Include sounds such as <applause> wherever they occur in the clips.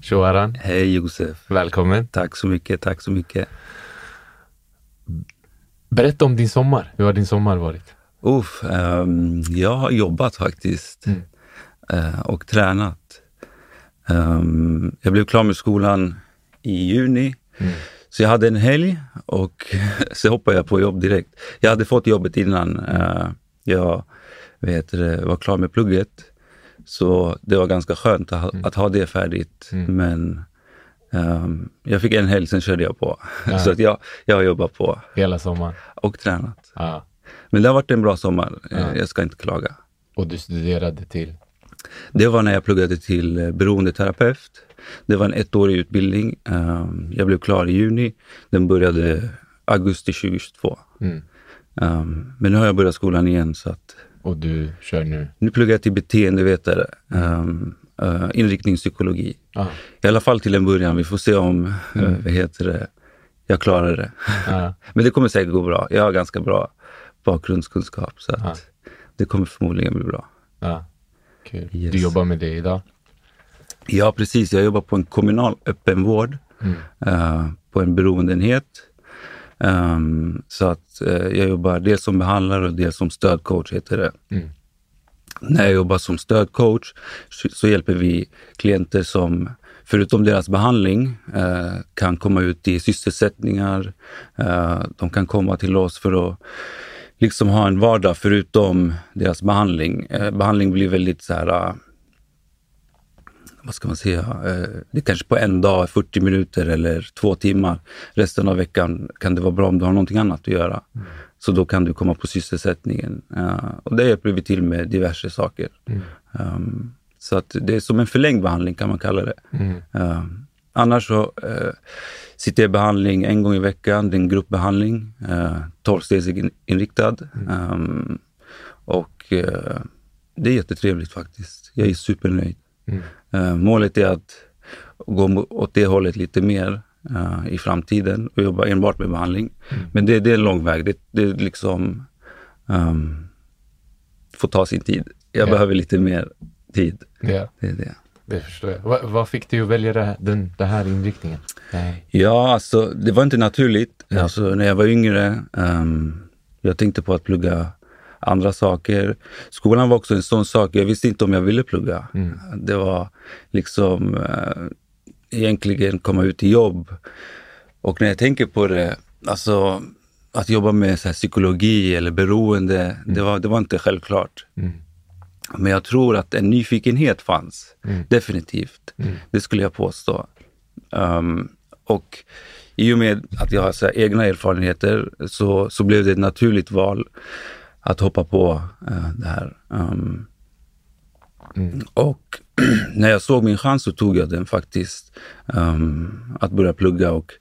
Shoaran, Hej Josef. välkommen. Tack så mycket, tack så mycket. Berätta om din sommar. Hur har din sommar varit? Uff, ehm, jag har jobbat faktiskt Mm. eh, och tränat. Ehm, jag blev klar med skolan i juni. Mm. Så jag hade en helg och <laughs> så hoppade jag på jobb direkt. Jag hade fått jobbet innan eh, jag det, var klar med plugget. Så det var ganska skönt att ha, att ha det färdigt. Mm. Men ehm, jag fick en helg, sen körde jag på. <laughs> Så att jag, jag har jobbat på Hela sommaren? och tränat. Ja. Men det har varit en bra sommar. Ja. Jag ska inte klaga. Och du studerade till? Det var när jag pluggade till eh, beroendeterapeut. Det var en ettårig utbildning. Um, Jag blev klar i juni. Den började augusti 2022. Mm. Um, Men nu har jag börjat skolan igen så att Och du kör nu? nu pluggar jag till beteendevetare. Um, uh, inriktning psykologi. Ja. I alla fall till en början. Vi får se om, uh, vad heter det, jag klarar det. <laughs> Men det kommer säkert gå bra. Jag har ganska bra bakgrundskunskap så att Ja. det kommer förmodligen bli bra. Kul. Yes. Du jobbar med det idag? Ja, precis. Jag jobbar på en kommunal öppenvård Mm. eh, på en beroendeenhet. Ehm, så att eh, jag jobbar dels som behandlare och dels som stödcoach, heter det. Mm. När jag jobbar som stödcoach så, så hjälper vi klienter som förutom deras behandling eh, kan komma ut i sysselsättningar. Eh, de kan komma till oss för att liksom ha en vardag förutom deras behandling. Eh, behandling blir väldigt så här vad ska man säga, eh, det är kanske på en dag, 40 minuter eller två timmar. Resten av veckan kan det vara bra om du har någonting annat att göra. Så då kan du komma på sysselsättningen. Eh, och det hjälper vi till med diverse saker. Mm. Um, så att det är som en förlängd behandling kan man kalla det. Mm. Um, annars så uh, sitter jag i behandling en gång i veckan. Det är en gruppbehandling, uh, 12-stegsinriktad. Um, och uh, det är jättetrevligt faktiskt. Jag är supernöjd. Mm. Uh, målet är att gå åt det hållet lite mer uh, i framtiden och jobba enbart med behandling. Men det, det är en lång väg. Det, det är liksom um, får ta sin tid. Jag Ja. behöver lite mer tid. Ja, Det är det. det förstår jag. Va, vad fick dig att välja det här, den, den här inriktningen? Nej. Ja, alltså det var inte naturligt. Alltså, när jag var yngre, um, jag tänkte på att plugga andra saker. Skolan var också en sån sak, jag visste inte om jag ville plugga. Mm. Det var liksom uh, egentligen komma ut i jobb. Och när jag tänker på det, alltså att jobba med så här, psykologi eller beroende, det, var, det var inte självklart. Mm. Men jag tror att en nyfikenhet fanns. Mm. Definitivt. Mm. Det skulle jag påstå. Um, och i och med att jag har så egna erfarenheter så, så blev det ett naturligt val att hoppa på eh, det här. Um, Mm. och <clears throat> när jag såg min chans så tog jag den faktiskt. Um, att börja plugga och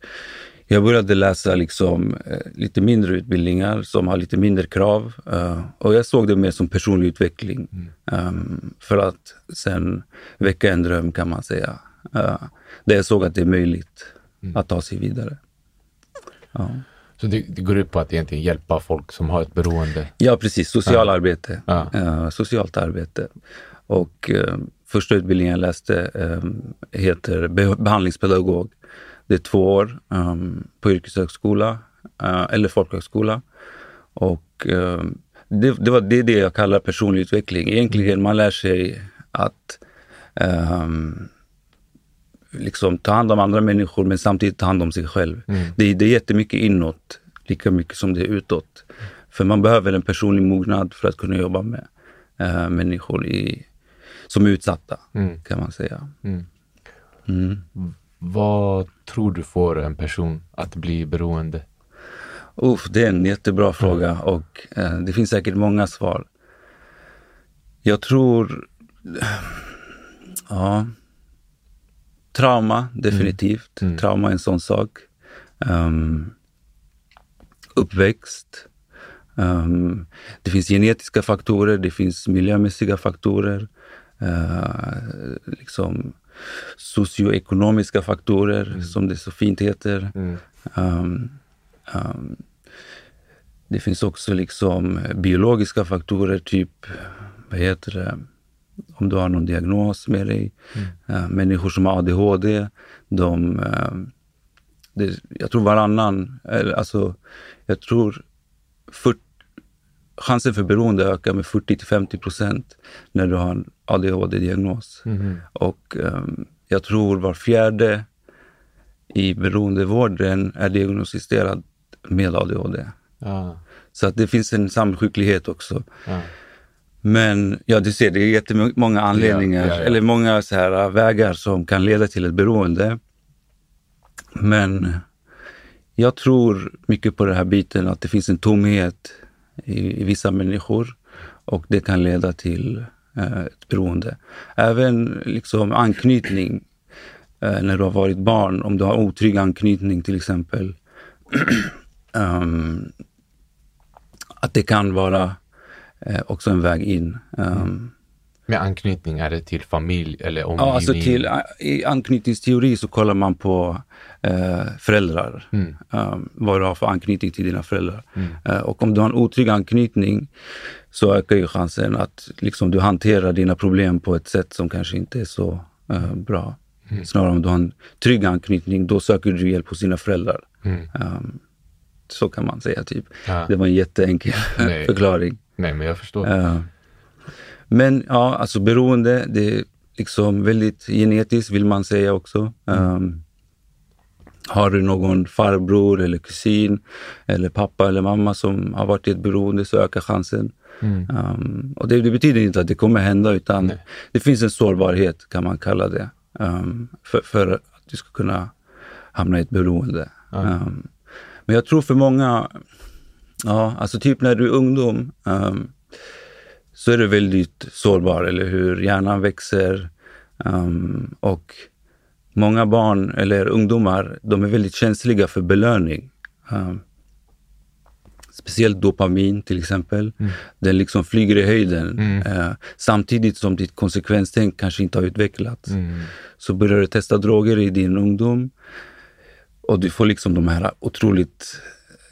jag började läsa liksom, eh, lite mindre utbildningar som har lite mindre krav. eh, och jag såg det mer som personlig utveckling. Um, för att sen väcka en dröm kan man säga. Uh, där jag såg att det är möjligt att ta sig vidare. Ja. Så det, det går ut på att egentligen hjälpa folk som har ett beroende? Ja, precis. Socialarbete. Ja. Eh, socialt arbete. Och eh, första utbildningen jag läste eh, heter be- behandlingspedagog. Det är två år eh, på yrkeshögskola eller folkhögskola. Och det, det, var, det är det jag kallar personlig utveckling. Egentligen man lär sig att ehm, liksom ta hand om andra människor men samtidigt ta hand om sig själv. Mm. Det, är- det är jättemycket inåt, lika mycket som det är utåt. För man behöver en personlig mognad för att kunna jobba med eh, människor i, som är utsatta, Mm. kan man säga. Mm. Mm. Vad tror du får en person att bli beroende? Uff, det är en jättebra fråga och eh, det finns säkert många svar. Jag tror... Ja. Trauma, definitivt. Mm. Trauma är en sån sak. Um, uppväxt. Um, det finns genetiska faktorer, det finns miljömässiga faktorer. Uh, liksom socioekonomiska faktorer, som det så fint heter. Mm. Um, um, det finns också liksom biologiska faktorer, typ vad heter det? Om du har någon diagnos med dig. Eh, människor som har ADHD, de, eh, det, jag tror varannan, eller alltså, jag tror 40, chansen för beroende ökar med 40 till 50 procent när du har en ADHD-diagnos. Mhm. Och ehm, jag tror var fjärde i beroendevården är diagnostiserad med ADHD. Ja. Så att det finns en samsjuklighet också. Ja. Men ja, du ser, det är jättemånga anledningar, Ja, ja, ja. eller många så här äh, vägar som kan leda till ett beroende. Men jag tror mycket på den här biten att det finns en tomhet i, i vissa människor och det kan leda till eh, ett beroende. Även liksom anknytning eh, när du har varit barn, om du har otrygg anknytning till exempel. Ehm, <clears throat> att det kan vara eh, också en väg in. Ehm, Med anknytning, är det till familj eller omgivning? Ja, alltså till, I anknytningsteori så kollar man på eh, föräldrar. Mm. Um, vad du har för anknytning till dina föräldrar. Eh, och om du har en otrygg anknytning så ökar ju chansen att liksom, du hanterar dina problem på ett sätt som kanske inte är så eh, bra. Mm. Snarare om du har en trygg anknytning, då söker du hjälp hos dina föräldrar. Mm. Um, så kan man säga. typ. Ja. Det var en jätteenkel <laughs> förklaring. Nej, men jag förstår. Eh, men ja, alltså beroende, det är liksom väldigt genetiskt vill man säga också. Um, har du någon farbror eller kusin eller pappa eller mamma som har varit i ett beroende så ökar chansen. Mm. Um, och det, det betyder inte att det kommer hända utan Nej. det finns en sårbarhet kan man kalla det. Um, för, för att du ska kunna hamna i ett beroende. Ja. Um, men jag tror för många, ja alltså typ när du är ungdom um, så är du väldigt sårbar, eller hur? Hjärnan växer um, och många barn eller ungdomar, de är väldigt känsliga för belöning. Um, speciellt dopamin till exempel. Den liksom flyger i höjden Mm. eh, samtidigt som ditt konsekvenstänk kanske inte har utvecklats. Mm. Så börjar du testa droger i din ungdom och du får liksom de här otroligt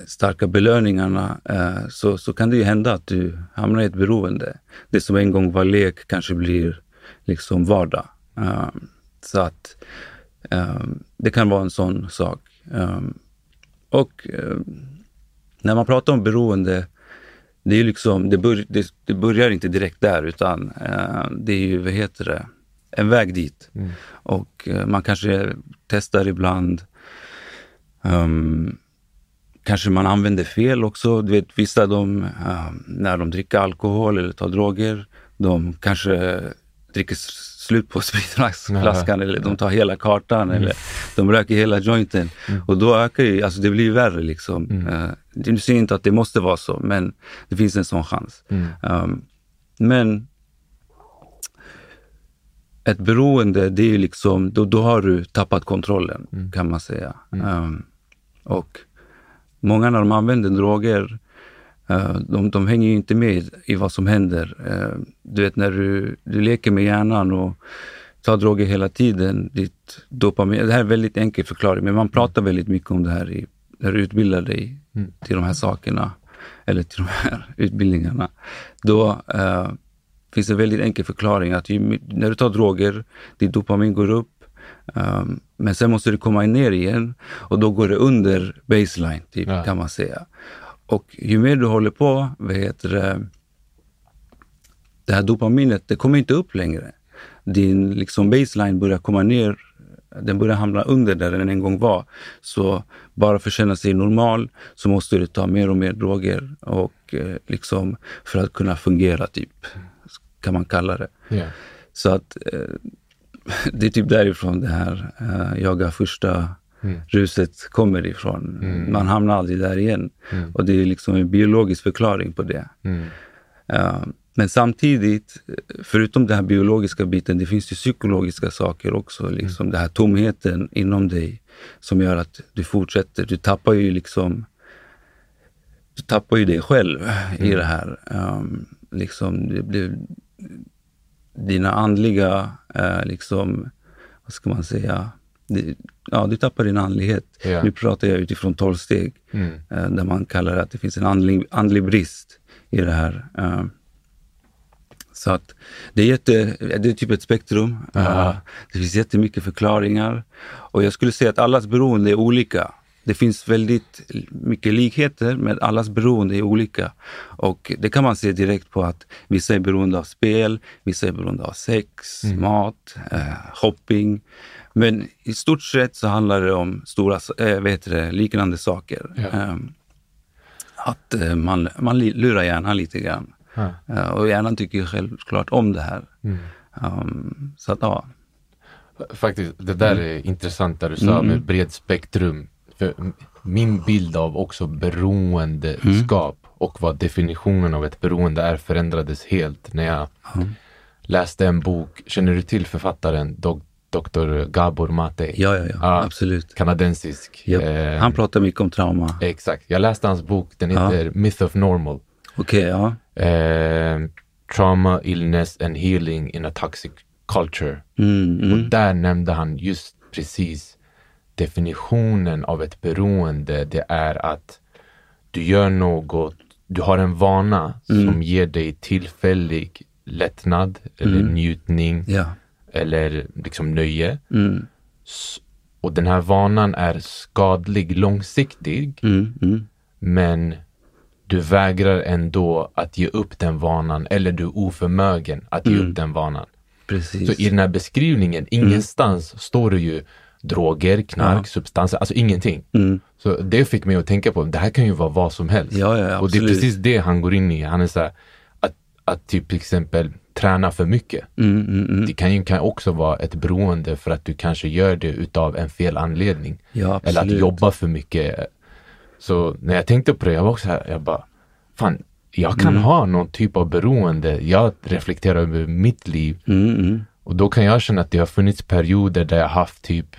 starka belöningarna eh, så, så kan det ju hända att du hamnar i ett beroende. Det som en gång var lek kanske blir liksom vardag. Eh, så att eh, det kan vara en sån sak. Eh, och när man pratar om beroende, det, är liksom, det, bör, det, det börjar inte direkt där utan eh, det är ju, vad heter det, en väg dit. Mm. Och eh, man kanske testar ibland. Ehm, kanske man använder fel också. Du vet, vissa de, eh, när de dricker alkohol eller tar droger, de kanske dricker slut på <laughs> spritflaskan eller de tar hela kartan eller de röker hela jointen. Och då ökar ju, alltså det blir värre liksom. Mm. Eh, du säger inte att det måste vara så, men det finns en sån chans. Mm. Um, men ett beroende, det är ju liksom, då, då har du tappat kontrollen Mm. kan man säga. Um, och många när de använder droger, uh, de, de hänger ju inte med i vad som händer. Uh, du vet när du, du leker med hjärnan och tar droger hela tiden, ditt dopamin, det här är en väldigt enkel förklaring, men man pratar väldigt mycket om det här i, när du utbildar dig Mm. till de här sakerna, eller till de här <laughs> utbildningarna. Då eh, finns det en väldigt enkel förklaring att ju, när du tar droger, ditt dopamin går upp, ehm, men sen måste du komma ner igen och då går det under baseline, typ, Ja. kan man säga. Och ju mer du håller på, vad heter det, det här dopaminet, det kommer inte upp längre. Din liksom baseline börjar komma ner, den börjar hamna under där den en gång var. Så bara för att känna sig normal så måste du ta mer och mer droger och eh, liksom för att kunna fungera, typ, kan man kalla det. Ja. Så att eh, <laughs> det är typ därifrån det här eh, jaga första Mm. ruset kommer ifrån. Mm. Man hamnar aldrig där igen. Mm. Och det är liksom en biologisk förklaring på det. Mm. Eh, men samtidigt, förutom den här biologiska biten, det finns ju psykologiska saker också. Liksom Den här tomheten inom dig som gör att du fortsätter. Du tappar ju liksom du tappar ju dig själv i det här. Um, liksom, det blir, dina andliga, eh, liksom, vad ska man säga, det, ja, du tappar din andlighet. Ja. Nu pratar jag utifrån tolv steg, Mm. eh, där man kallar det att det finns en andlig, andlig brist i det här. Eh, Så att det är, jätte, det är typ ett spektrum. Uh, det finns jättemycket förklaringar. Och jag skulle säga att allas beroende är olika. Det finns väldigt mycket likheter, men allas beroende är olika. Och det kan man se direkt på att vissa är beroende av spel, vissa är beroende av sex, Mm. mat, eh, shopping. Men i stort sett så handlar det om stora, äh, vet det, liknande saker. Ja. Ehm, att eh, man, man lurar hjärnan lite grann. Ja. Eh, och hjärnan tycker självklart om det här. Mm. Um, så att ja. Faktiskt, det där är intressant där du sa Mm. med bred spektrum. Min bild av också beroendeskap och vad definitionen av ett beroende är förändrades helt när jag läste en bok. Känner du till författaren Dok- Dr. Gabor Mate? Ja, ja, ja, Ja. absolut. Kanadensisk. Japp. Eh, Han pratar mycket om trauma. Exakt. Jag läste hans bok. Den Ja. heter Myth of Normal. Okej, ja. Eh, trauma, illness and healing in a toxic culture. Mm, Och mm. där nämnde han just precis definitionen av ett beroende. Det är att du gör något, du har en vana Mm. som ger dig tillfällig lättnad eller njutning Ja. eller liksom nöje. Mm, Och den här vanan är skadlig långsiktig, mm, mm. men du vägrar ändå att ge upp den vanan eller du är oförmögen att ge Mm. upp den vanan. Precis. Så i den här beskrivningen, ingenstans står det ju droger, knark, Ja. substanser, alltså ingenting. Mm. Så det fick mig att tänka på, det här kan ju vara vad som helst. Ja, ja, och det är precis det han går in i. Han är så här, att, att typ till exempel träna för mycket. Mm, mm, mm. Det kan ju kan också vara ett beroende för att du kanske gör det utav en fel anledning. Eller att jobba för mycket. Så när jag tänkte på det, jag var också här, jag bara, fan, jag Mm. kan ha någon typ av beroende. Jag reflekterar över mitt liv Mm, mm. och då kan jag känna att det har funnits perioder där jag haft typ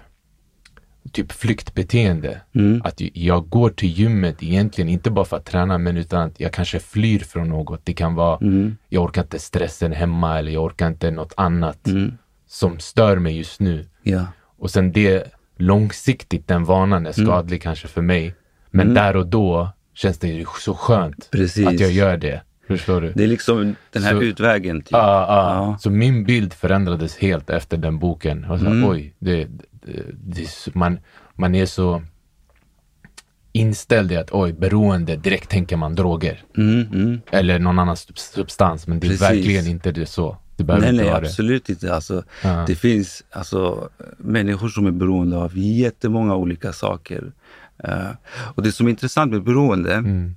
typ flyktbeteende. Mm. Att jag går till gymmet egentligen inte bara för att träna men utan att jag kanske flyr från något. Det kan vara, Mm. jag orkar inte stressen hemma eller jag orkar inte något annat Mm. som stör mig just nu. Ja. Och sen det långsiktigt, den vanan är skadlig kanske för mig. Men där och då känns det ju så skönt Precis. att jag gör det. Förstår du? Det är liksom den här Så- utvägen. Typ. Ja, ja. Ja. Så min bild förändrades helt efter den boken. Och så, Mm. Oj, det, det, det, är så- man, man är så inställd i att oj, beroende, direkt tänker man droger. Mm, mm. Eller någon annan sub- substans, men det är Precis. verkligen inte det så. Det behöver Nej, inte nej, vara det. absolut inte. Alltså, Ja. Det finns alltså, människor som är beroende av jättemånga olika saker. Eh, och det som är intressant med beroende, Mm.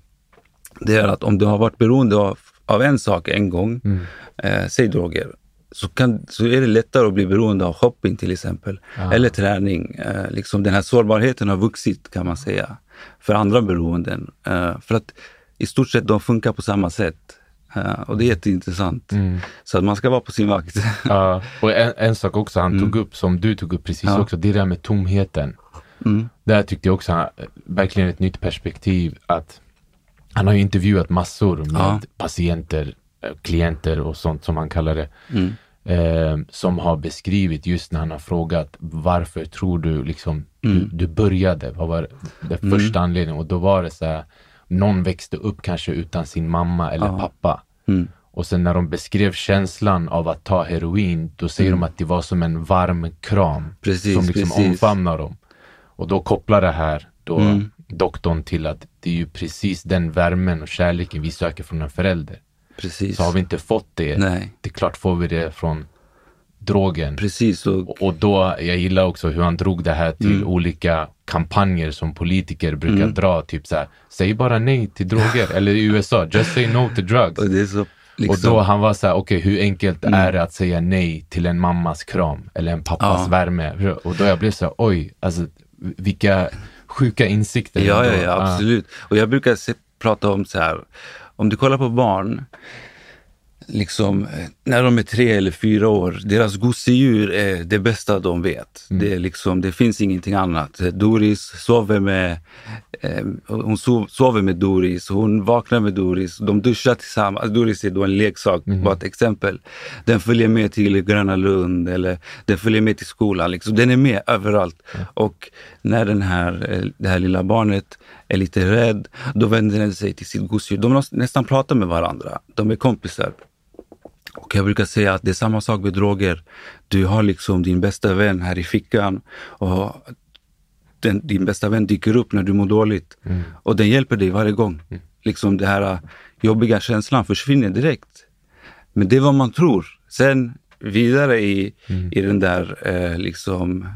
det är att om du har varit beroende av, av en sak en gång, Mm. eh, säg droger, så, kan, så är det lättare att bli beroende av shopping till exempel, Ja. eller träning. Eh, liksom den här sårbarheten har vuxit kan man säga, för andra beroenden. Eh, för att i stort sett de funkar på samma sätt. Eh, och det är jätteintressant. Mm. Så att man ska vara på sin vakt. Ja, och en, en sak också han tog upp, som du tog upp precis Mm. Ja. också, det är det här med tomheten. Mm. Där tyckte jag också han, verkligen ett nytt perspektiv att han har ju intervjuat massor med patienter, klienter och sånt som han kallar det. Mm. Eh, som har beskrivit just när han har frågat varför tror du liksom Mm. du, du började? Vad var den första anledningen? Och då var det så här, någon växte upp kanske utan sin mamma eller Ja. pappa. Mm. Och sen när de beskrev känslan av att ta heroin, då säger de att det var som en varm kram Precis, som liksom precis. omfamnar dem. Och då kopplar det här då Mm. doktorn till att det är ju precis den värmen och kärleken vi söker från en förälder. Precis. Så har vi inte fått det, Nej, det är klart får vi det från drogen. precis. Och, Och, då, jag gillar också hur han drog det här till Mm. olika kampanjer som politiker brukar dra. Typ så här, säg bara nej till droger. <laughs> Eller i USA, just say no to drugs. och så, liksom, Och då han var så här, okej hur enkelt är det att säga nej till en mammas kram eller en pappas Ja. värme? Och då jag blev så här, oj, alltså vilka sjuka insikter. Ja, ja, ja, absolut. Och jag brukar se, prata om så här, om du kollar på barn, liksom eh, när de är tre eller fyra år, deras gosedjur är det bästa de vet. Det, är liksom, det finns ingenting annat. Doris sover med, eh, hon sov, sover med Doris, hon vaknar med Doris, de duschar tillsammans. Alltså, Doris är då en leksak, bara ett exempel. Den följer med till Gröna Lund eller den följer med till skolan. Liksom. Den är med överallt. Och när den här, eh, det här lilla barnet är lite rädd, då vänder den sig till sitt gosedjur. De nästan prata med varandra. De är kompisar. Och jag brukar säga att det är samma sak med droger. Du har liksom din bästa vän här i fickan och den, din bästa vän dyker upp när du mår dåligt. Mm. Och den hjälper dig varje gång. Mm. Liksom den här äh, jobbiga känslan försvinner direkt. Men det är vad man tror. Sen vidare i, mm. i den där, eh, liksom,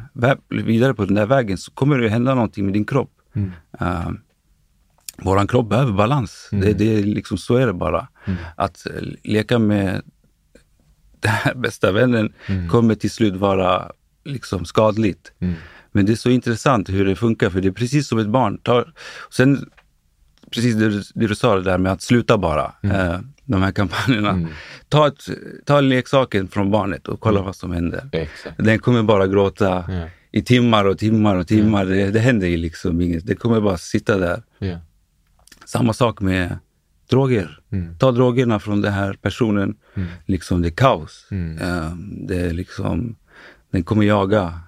vidare på den där vägen så kommer det hända någonting med din kropp. Mm. Uh, våran kropp behöver balans. Mm. Det, det, liksom, så är det bara. Mm. Att eh, leka med <laughs> den här bästa vännen mm. kommer till slut vara liksom skadligt. Mm. Men det är så intressant hur det funkar, för det är precis som ett barn. Tar, sen, precis det, det du sa det där med att sluta bara, mm. eh, de här kampanjerna. Mm. Ta, ett, ta leksaken från barnet och kolla vad som händer. Exakt. Den kommer bara gråta ja. I timmar och timmar och timmar. Det, det händer ju liksom inget. Det kommer bara sitta där. Ja. Samma sak med droger. Mm. Ta drogerna från den här personen. Mm. Liksom det är kaos. Mm. Um, det är liksom, den kommer jaga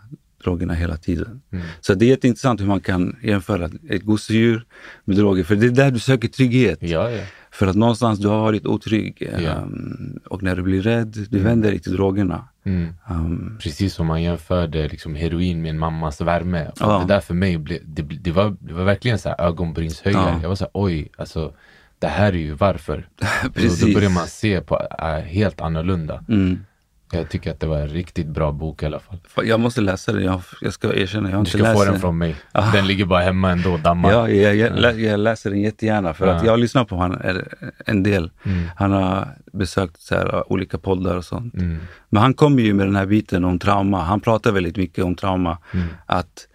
drogerna hela tiden. Mm. Så det är jätteintressant hur man kan jämföra ett gosedjur med droger. För det är där du söker trygghet. Ja, ja. För att någonstans du har varit otrygg. Ja. Um, och när du blir rädd, du mm. vänder dig till drogerna. Mm. Um, Precis som man jämförde liksom heroin med en mammas värme. Ja. Det där för mig, blev, det, det, var, det var verkligen så här ögonbrynshöjare. Ja. Jag var så här, oj, alltså det här är ju varför. <laughs> Precis. Då, då börjar man se på äh, helt annorlunda. Mm. Jag tycker att det var en riktigt bra bok i alla fall. Jag måste läsa den. Jag, jag ska erkänna, jag har inte läst den. Du ska få den från mig. Ah. Den ligger bara hemma ändå, dammar. Ja, jag, jag, jag läser den jättegärna för att jag har lyssnat på honom en del. Mm. Han har besökt så här, olika poddar och sånt. Mm. Men han kommer ju med den här biten om trauma. Han pratar väldigt mycket om trauma. Mm. Att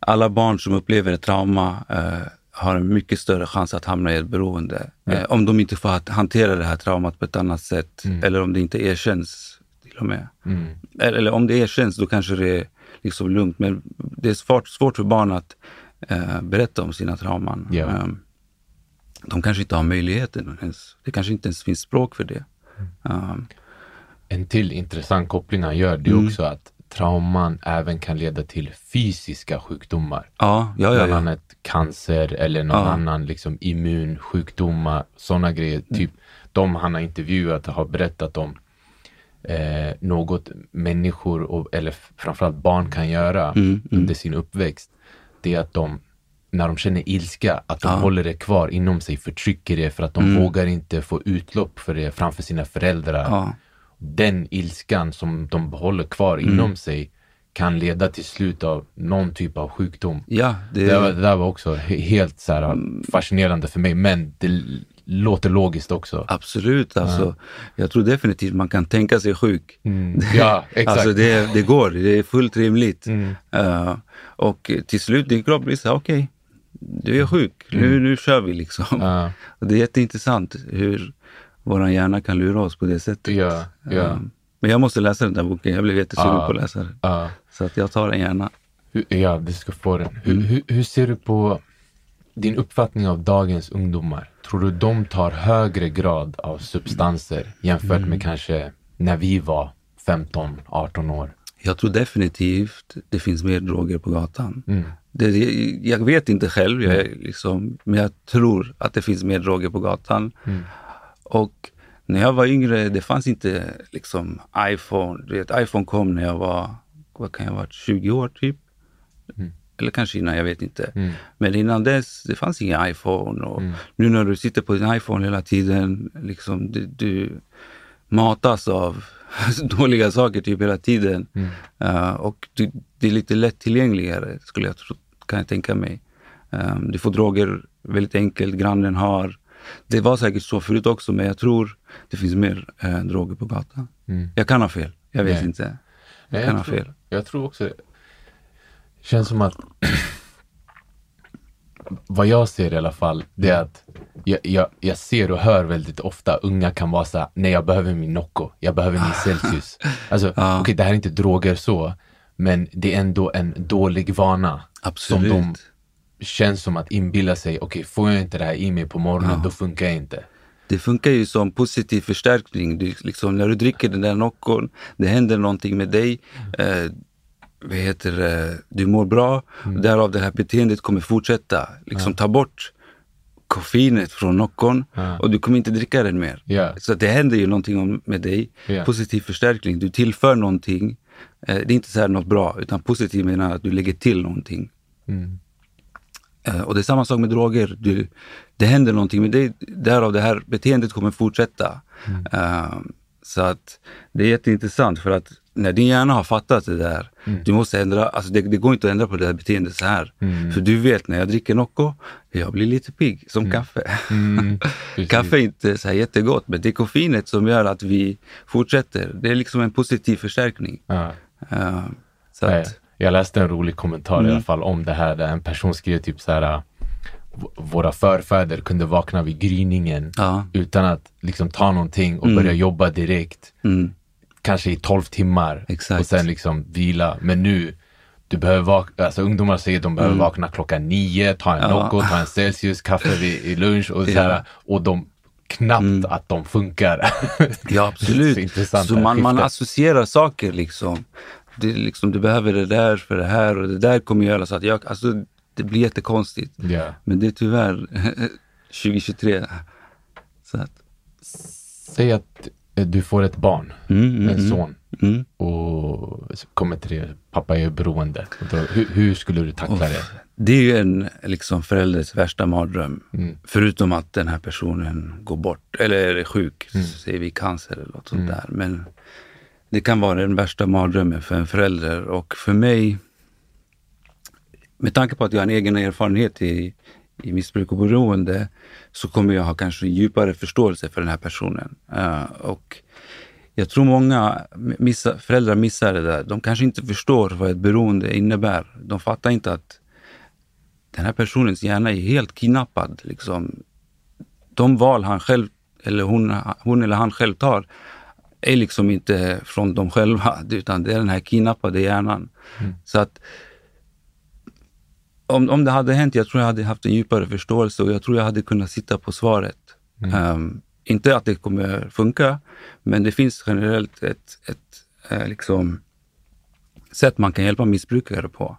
alla barn som upplever ett trauma eh, har en mycket större chans att hamna i ett beroende. Eh, om de inte får hantera det här traumat på ett annat sätt mm. eller om det inte erkänns till och med. Mm. Eller om det erkänns, då kanske det är liksom lugnt. Men det är svårt, svårt för barn att eh, berätta om sina trauman. Yeah. Um, de kanske inte har möjligheten ens. Det kanske inte ens finns språk för det. Um, en till intressant koppling han gör, det är mm. också att trauman även kan leda till fysiska sjukdomar. Ja, ja, ja, Bland annat cancer eller någon ja. annan liksom immunsjukdomar, sådana grejer. Typ de han har intervjuat har berättat om eh, något människor och, eller framförallt barn kan göra mm, mm. under sin uppväxt. Det är att de, när de känner ilska, att de ja. håller det kvar inom sig, förtrycker det för att de mm. vågar inte få utlopp för det framför sina föräldrar. Ja. Den ilskan som de håller kvar mm. inom sig kan leda till slut av någon typ av sjukdom. Ja, det... Det, var, det där var också helt så här, mm. fascinerande för mig, men det låter logiskt också. Absolut, alltså, ja. jag tror definitivt man kan tänka sig sjuk. Mm. <laughs> Ja, exakt. alltså det, det går, det är fullt rimligt. Mm. Uh, och till slut din kropp blir så okej, okay, du är sjuk, mm. nu, nu kör vi liksom. Ja. <laughs> Och det är jätteintressant hur vår hjärna kan lura oss på det sättet. Ja, ja. Uh, men jag måste läsa den där boken, jag blev jättesugen på att läsa den. Så att jag tar den gärna. Ja, du ska få den. Hur, hur, hur ser du på din uppfattning av dagens ungdomar? Tror du de tar högre grad av substanser jämfört med mm. kanske när vi var 15, 18 år? Jag tror definitivt det finns mer droger på gatan. Mm. Det, jag vet inte själv, jag mm. liksom, men jag tror att det finns mer droger på gatan. Mm. Och när jag var yngre, det fanns inte liksom iPhone. Vet, iPhone kom när jag var, vad kan jag ha varit, 20 år typ. Mm. Eller kanske innan, jag vet inte. Mm. Men innan dess, det fanns ingen iPhone. Och mm. Nu när du sitter på din iPhone hela tiden, liksom, du, du matas av <laughs> dåliga saker typ hela tiden. Mm. Uh, och du, det är lite lättillgängligare, skulle jag tro, kan jag tänka mig. Um, du får droger väldigt enkelt, grannen har. Det var säkert så förut också, men jag tror det finns mer uh, droger på gatan. Mm. Jag kan ha fel, jag vet Nej. inte. Jag, Nej, kan jag ha tror, fel. Jag tror också Känns som att vad jag ser i alla fall, det är att jag, jag, jag ser och hör väldigt ofta unga kan vara så här, nej jag behöver min Nocco, jag behöver min Celsius. <laughs> Alltså, ja. okej okay, det här är inte droger så, men det är ändå en dålig vana. Absolut. Som de känns som att inbilla sig, okej okay, får jag inte det här i mig på morgonen, ja. då funkar jag inte. Det funkar ju som positiv förstärkning. Du, liksom, när du dricker den där Noccon, det händer någonting med dig. Eh, vad heter det, du mår bra, mm. därav det här beteendet kommer fortsätta. Liksom ja. ta bort koffeinet från Noccon Ja. och du kommer inte dricka den mer. Ja. Så det händer ju någonting med dig. Ja. Positiv förstärkning. Du tillför någonting. Eh, det är inte så här något bra, utan positiv menar att du lägger till någonting. Mm. Eh, och det är samma sak med droger. Du, det händer någonting med dig, därav det här beteendet kommer fortsätta. Eh, så att det är jätteintressant för att när din hjärna har fattat det där, du måste ändra, alltså det, det går inte att ändra på det här beteendet så här. För du vet när jag dricker Nocco, jag blir lite pigg som kaffe. Mm. <laughs> Kaffe är inte så här jättegott, men det är koffeinet som gör att vi fortsätter. Det är liksom en positiv förstärkning. Ja. Eh, så att, Jag läste en rolig kommentar Mm. i alla fall om det här där en person skrev typ så här våra förfäder kunde vakna vid gryningen ja. utan att liksom ta någonting och Mm. börja jobba direkt. Mm, Kanske i 12 timmar Exakt. och sen liksom vila. Men nu, du behöver vakna, alltså ungdomar säger att de behöver Mm. vakna klockan nio, ta en Ja. Nocco, ta en Celsius, kaffe vid, i lunch och så Ja. Mm. här, och de knappt att de funkar. <laughs> Ja, absolut. Så så man, man associerar saker liksom. Det liksom. Du behöver det där för det här och det där kommer göra så att jag, alltså det blir jättekonstigt. ja. Men det är tyvärr <laughs> 2023. Så att, Säg att eh, du får ett barn, mm, mm, en son. mm. och kommer till det, pappa är beroende. Då, hur, hur skulle du tackla det? Det är ju en liksom, förälders värsta mardröm. Mm. Förutom att den här personen går bort, eller är sjuk, Mm. säger vi cancer eller något sånt där. Men det kan vara den värsta mardrömmen för en förälder. Och för mig, med tanke på att jag har en egen erfarenhet i, i missbruk och beroende, så kommer jag ha kanske en djupare förståelse för den här personen. Eh, och jag tror många missa, föräldrar missar det där. De kanske inte förstår vad ett beroende innebär. De fattar inte att den här personens hjärna är helt kidnappad. Liksom. De val han själv, eller hon, hon eller han själv tar, är liksom inte från dem själva, <laughs> utan det är den här kidnappade hjärnan. Så att om, om det hade hänt, jag tror jag hade haft en djupare förståelse och jag tror jag hade kunnat sitta på svaret. Ehm, inte att det kommer funka, men det finns generellt ett, ett eh, liksom, sätt man kan hjälpa missbrukare på.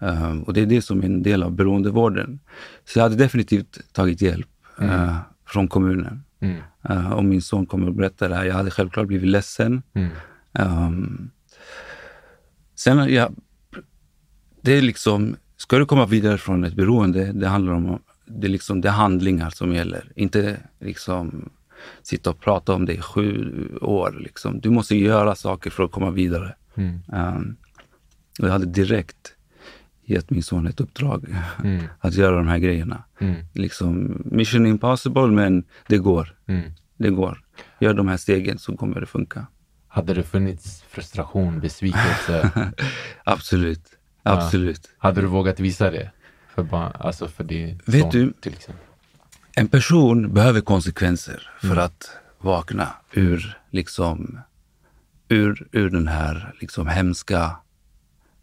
Ehm, och det är det som är en del av beroendevården. Så jag hade definitivt tagit hjälp eh, från kommunen. Mm. Uh, om min son kommer att berätta det här. Jag hade självklart blivit ledsen. Mm. Ehm, sen, ja, det är liksom, ska du komma vidare från ett beroende, det handlar om det är liksom det är handlingar som gäller. Inte liksom sitta och prata om det i sju år. Liksom. Du måste göra saker för att komma vidare. Mm. Ehm, och jag hade direkt gett min son ett uppdrag Mm. <laughs> att göra de här grejerna. Mm. Liksom mission impossible, men det går. Mm. Det går. Gör de här stegen så kommer det funka. Hade det funnits frustration, besvikelse? <laughs> Absolut. Absolut. hade du vågat visa det? För, barn, alltså för din Vet son, du- till exempel? En person behöver konsekvenser för Mm. att vakna ur, liksom, ur, ur den här liksom, hemska,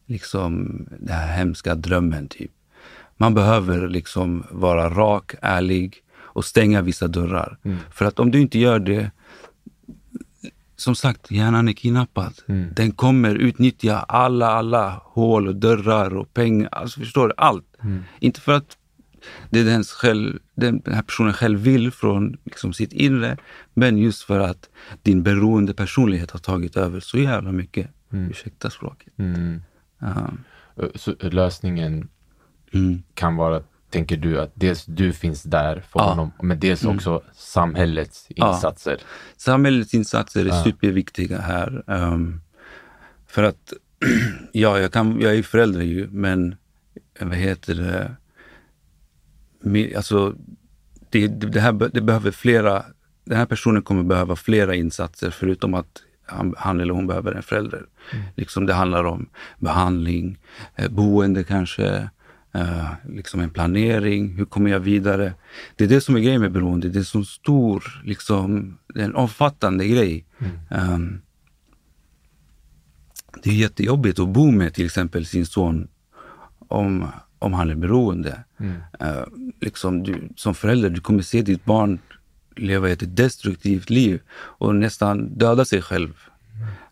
liksom, den här hemska drömmen. Typ. Man behöver liksom vara rak, ärlig och stänga vissa dörrar. Mm. För att om du inte gör det, som sagt, hjärnan är kidnappad. Mm. Den kommer utnyttja alla, alla hål och dörrar och pengar. Alltså förstår du? Allt. Mm. Inte för att det är den, själv, den här personen själv vill från liksom sitt inre, men just för att din beroende personlighet har tagit över så jävla mycket. Ursäkta språket. Mm. Ja. Så lösningen Mm. kan vara, tänker du, att dels du finns där för Ja. Mm. honom, men dels också samhällets Ja. insatser. Samhällets insatser är Ja. superviktiga här. Ehm, för att, <clears throat> ja, jag, kan, jag är förälder ju, men vad heter det? Alltså, det, det, här, det behöver flera, den här personen kommer behöva flera insatser förutom att han, han eller hon behöver en förälder. Liksom det handlar om behandling, eh, boende kanske, eh, liksom en planering. Hur kommer jag vidare? Det är det som är grejen med beroende. Det är en så stor, liksom, en omfattande grej. Ehm, det är jättejobbigt att bo med till exempel sin son om, om han är beroende. Eh, liksom du, som förälder, du kommer se ditt barn leva ett destruktivt liv och nästan döda sig själv.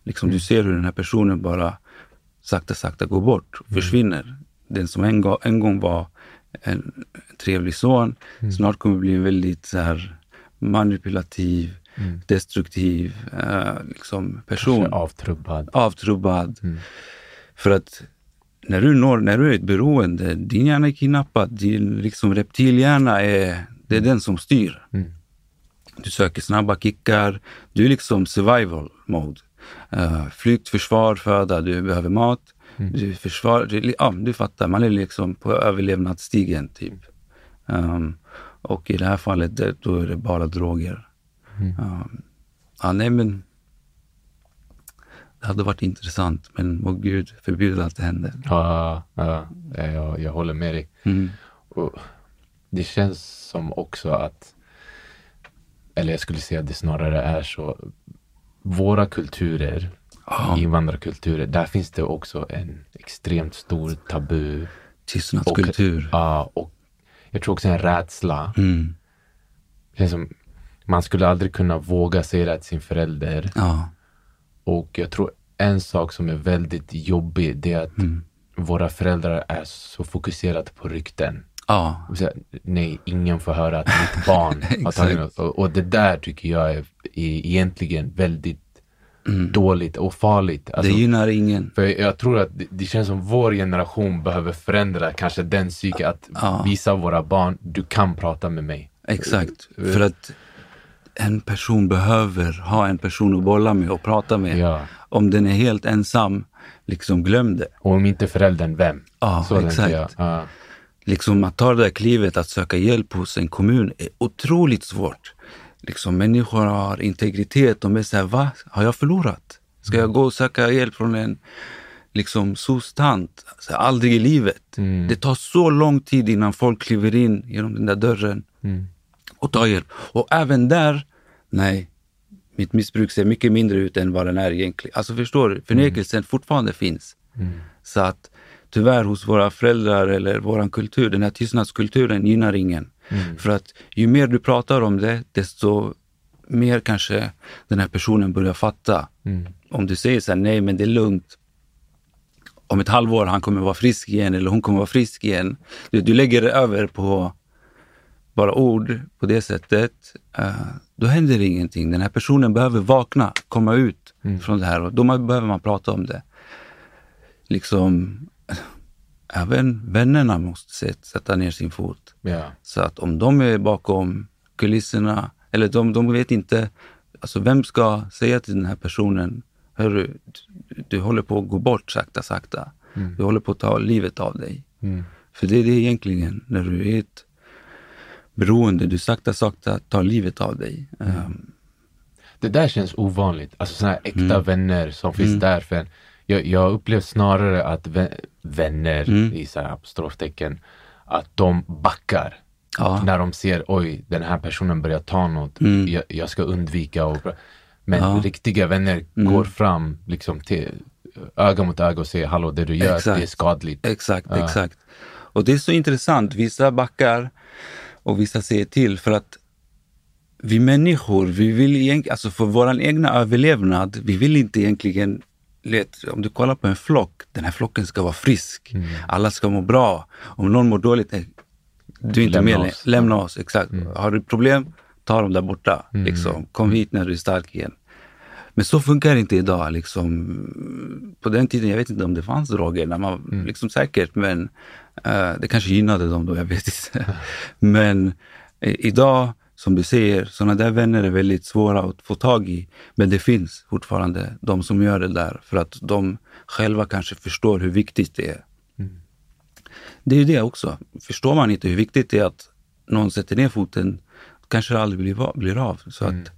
Liksom, Du ser hur den här personen bara sakta, sakta går bort, försvinner. Den som en, gång- en gång var en trevlig son. Mm. Snart kommer bli en väldigt så här, manipulativ, Mm. destruktiv eh, liksom person. Kanske avtrubbad. Avtrubbad. Mm. För att när du, når, när du är ett beroende, din hjärna är kidnappad. Din liksom reptilhjärna är, det är den som styr. Mm. Du söker snabba kickar. Du är liksom survival mode. Uh, flykt, försvar, föda. Du behöver mat. Mm. Du försvar, du, ja, du fattar. Man är liksom på överlevnadsstigen typ. Um, och i det här fallet, då är det bara droger. Mm. Um, ja, nej men. Det hade varit intressant, men må Gud förbjuda att det händer. Ja, ja, jag, jag håller med dig. Mm. Och det känns som också att, eller jag skulle säga att det snarare är så, våra kulturer, Ja. invandrarkulturer, där finns det också en extremt stor tabu. Tystnadskultur. Ja, och jag tror också en rädsla. Mm. Som, man skulle aldrig kunna våga säga det till sin förälder. Ja. Och jag tror en sak som är väldigt jobbig, det är att Mm. våra föräldrar är så fokuserade på rykten. Ja. Och så, nej, ingen får höra att mitt barn <laughs> har tagit något. Och, och det där tycker jag är, är egentligen väldigt dåligt och farligt. Det Alltså, gynnar ingen. för jag tror att det, det känns som vår generation behöver förändra kanske den psyke att Ja. visa våra barn, du kan prata med mig. Exakt. För att en person behöver ha en person att bolla med och prata med. Ja. Om den är helt ensam, liksom glöm det. Och om inte föräldern, vem? Ja, Så exakt. Ja. Liksom att ta det där klivet att söka hjälp hos en kommun är otroligt svårt. Liksom människor har integritet. De är såhär, va? Har jag förlorat? Ska jag gå och söka hjälp från en liksom soc-tant? Alltså, aldrig i livet. Mm. Det tar så lång tid innan folk kliver in genom den där dörren Mm. och tar hjälp. Och även där, nej, mitt missbruk ser mycket mindre ut än vad den är egentligen. Alltså förstår du? Förnekelsen fortfarande finns. Mm. Så att tyvärr hos våra föräldrar eller våran kultur, den här tystnadskulturen gynnar ingen. Mm. För att ju mer du pratar om det, desto mer kanske den här personen börjar fatta. Mm. Om du säger så här, nej men det är lugnt. Om ett halvår han kommer vara frisk igen eller hon kommer vara frisk igen. Du, du lägger det över på bara ord på det sättet. eh, då händer ingenting. Den här personen behöver vakna, komma ut Mm. från det här och då behöver man prata om det. Liksom, även vännerna måste sätt- sätta ner sin fot. Ja. Så att om de är bakom kulisserna, eller de, de vet inte, alltså vem ska säga till den här personen, hörru, du, du håller på att gå bort sakta, sakta. Du håller på att ta livet av dig. Mm. För det är det egentligen, när du är ett beroende, du sakta, sakta tar livet av dig. Ehm, Det där känns ovanligt. Alltså sådana här äkta Mm. vänner som finns där för en. Jag, jag upplever snarare att vä- vänner Mm. i så apostroftecken, att de backar. Ja. När de ser, oj, den här personen börjar ta något. Mm. Jag, jag ska undvika och... Men Ja. riktiga vänner Mm. går fram liksom till öga mot öga och säger, hallå, det du gör, Exakt. det är skadligt. Exakt, Ja. exakt. Och det är så intressant. Vissa backar och vissa säger till för att vi människor, vi vill egentligen, alltså för vår egna överlevnad, vi vill inte egentligen Om du kollar på en flock, den här flocken ska vara frisk. Mm. Alla ska må bra. Om någon mår dåligt, eh, du är inte Lämna med oss. Lämna oss. Exakt. Har du problem, ta dem där borta. Mm. Liksom. Kom hit när du är stark igen. Men så funkar det inte idag. Liksom. På den tiden, jag vet inte om det fanns droger, när man, Mm. liksom säkert, men eh, det kanske gynnade dem då, jag vet inte. <laughs> men eh, idag, som du säger, sådana där vänner är väldigt svåra att få tag i. Men det finns fortfarande de som gör det där för att de själva kanske förstår hur viktigt det är. Det är ju det också. Förstår man inte hur viktigt det är att någon sätter ner foten, kanske det aldrig blir, av. Så att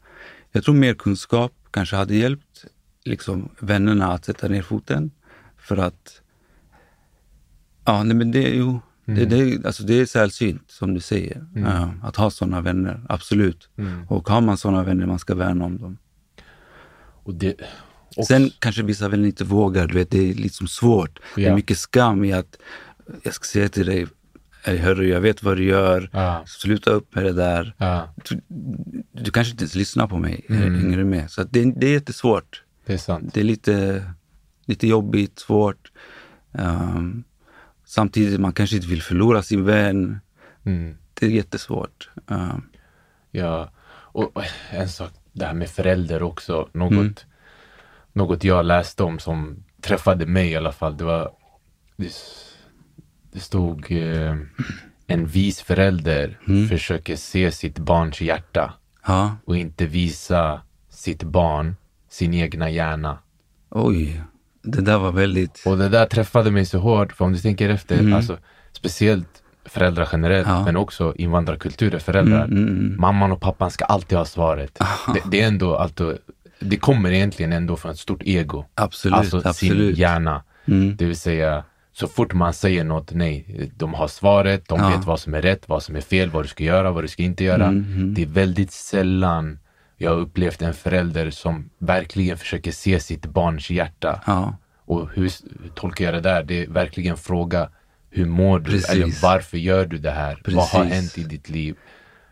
jag tror mer kunskap kanske hade hjälpt liksom, vännerna att sätta ner foten. För att, ja, nej, men det, är ju, det, det, alltså det är sällsynt som du säger. Ja, att ha sådana vänner, absolut. Och har man sådana vänner, man ska värna om dem. Och det, och, Sen kanske vissa vänner inte vågar, du vet, det är liksom svårt. Det är Ja. mycket skam i att jag ska säga till dig, "Ey, hörru, jag vet vad du gör, Ja. sluta upp med det där. ja, Du, du kanske inte ens lyssnar på mig, Mm. hänger med? Så det, det är jättesvårt. det är sant. Det är lite, lite jobbigt, svårt. Ehm, samtidigt man kanske inte vill förlora sin vän. Mm. Det är jättesvårt. Uh, Ja, och en sak, det här med förälder också. Något, Mm. något jag läste om som träffade mig i alla fall. Det var, det, det stod eh, en vis förälder Mm. försöker se sitt barns hjärta ja, och inte visa sitt barn sin egna hjärna. oj. Det där var väldigt... Och det där träffade mig så hårt, för om du tänker efter, Mm. alltså speciellt föräldrar generellt, Ja. men också invandrarkulturer, föräldrar. Mm, mm, mm. Mamman och pappan ska alltid ha svaret. Det, det är ändå alltid, det kommer egentligen ändå från ett stort ego. Absolut, alltså sin absolut. hjärna. Mm. Det vill säga, så fort man säger något, nej, de har svaret, de Ja. vet vad som är rätt, vad som är fel, vad du ska göra, vad du ska inte göra. Mm, mm. Det är väldigt sällan jag har upplevt en förälder som verkligen försöker se sitt barns hjärta. Ja, Och hur, tolkar jag det där? Det är verkligen fråga, hur mår du? Precis. Eller varför gör du det här? Vad har Precis. hänt i ditt liv?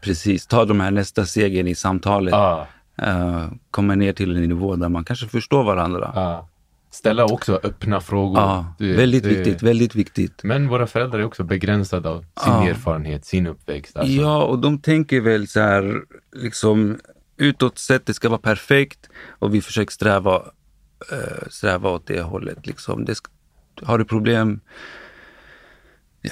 precis. Ta de här nästa stegen i samtalet. Ah, Uh, komma ner till en nivå där man kanske förstår varandra. ah. Ställa också öppna frågor. Ja, Det- väldigt det- viktigt, väldigt viktigt. Men våra föräldrar är också begränsade av sin Ja. erfarenhet, sin uppväxt. Alltså. Ja, och de tänker väl så här, liksom utåt sett, det ska vara perfekt och vi försöker sträva, eh, sträva åt det hållet. Liksom. Det ska, har du problem,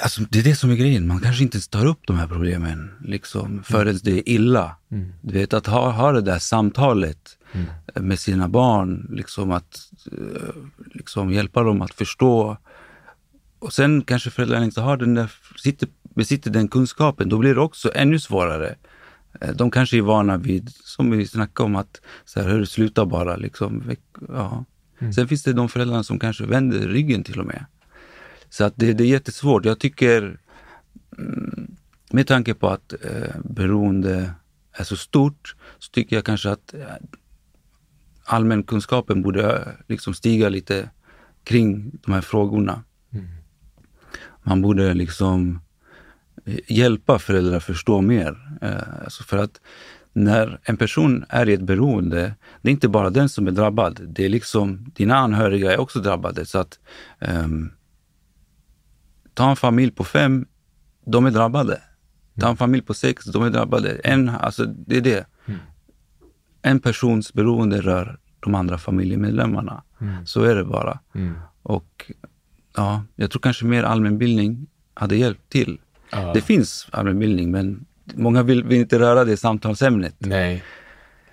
alltså, det är det som är grejen, man kanske inte ens tar upp de här problemen liksom, förrän det är illa. Du vet, att ha, ha det där samtalet med sina barn, liksom att eh, liksom hjälpa dem att förstå och sen kanske föräldrarna inte har den där, sitter, besitter den kunskapen, då blir det också ännu svårare. Eh, De kanske är vana vid, som vi snackade om, att så här, hörru, sluta bara. Liksom. Ja. Sen finns det de föräldrarna som kanske vänder ryggen till och med. Så att det, det är jättesvårt. Jag tycker, mm, med tanke på att eh, beroende är så stort, så tycker jag kanske att eh, allmänkunskapen borde eh, liksom stiga lite kring de här frågorna. Man borde liksom hjälpa föräldrar att förstå mer. Eh, Alltså för att när en person är i ett beroende, det är inte bara den som är drabbad. Det är liksom, dina anhöriga är också drabbade. Så att ehm, ta en familj på fem, de är drabbade. Ta en familj på sex, de är drabbade. En, alltså det är det. En persons beroende rör de andra familjemedlemmarna. Så är det bara. Mm. Och ja, jag tror kanske mer allmänbildning hade hjälpt till. Ja. Det finns allmänbildning, men många vill, vill inte röra det samtalsämnet. Nej.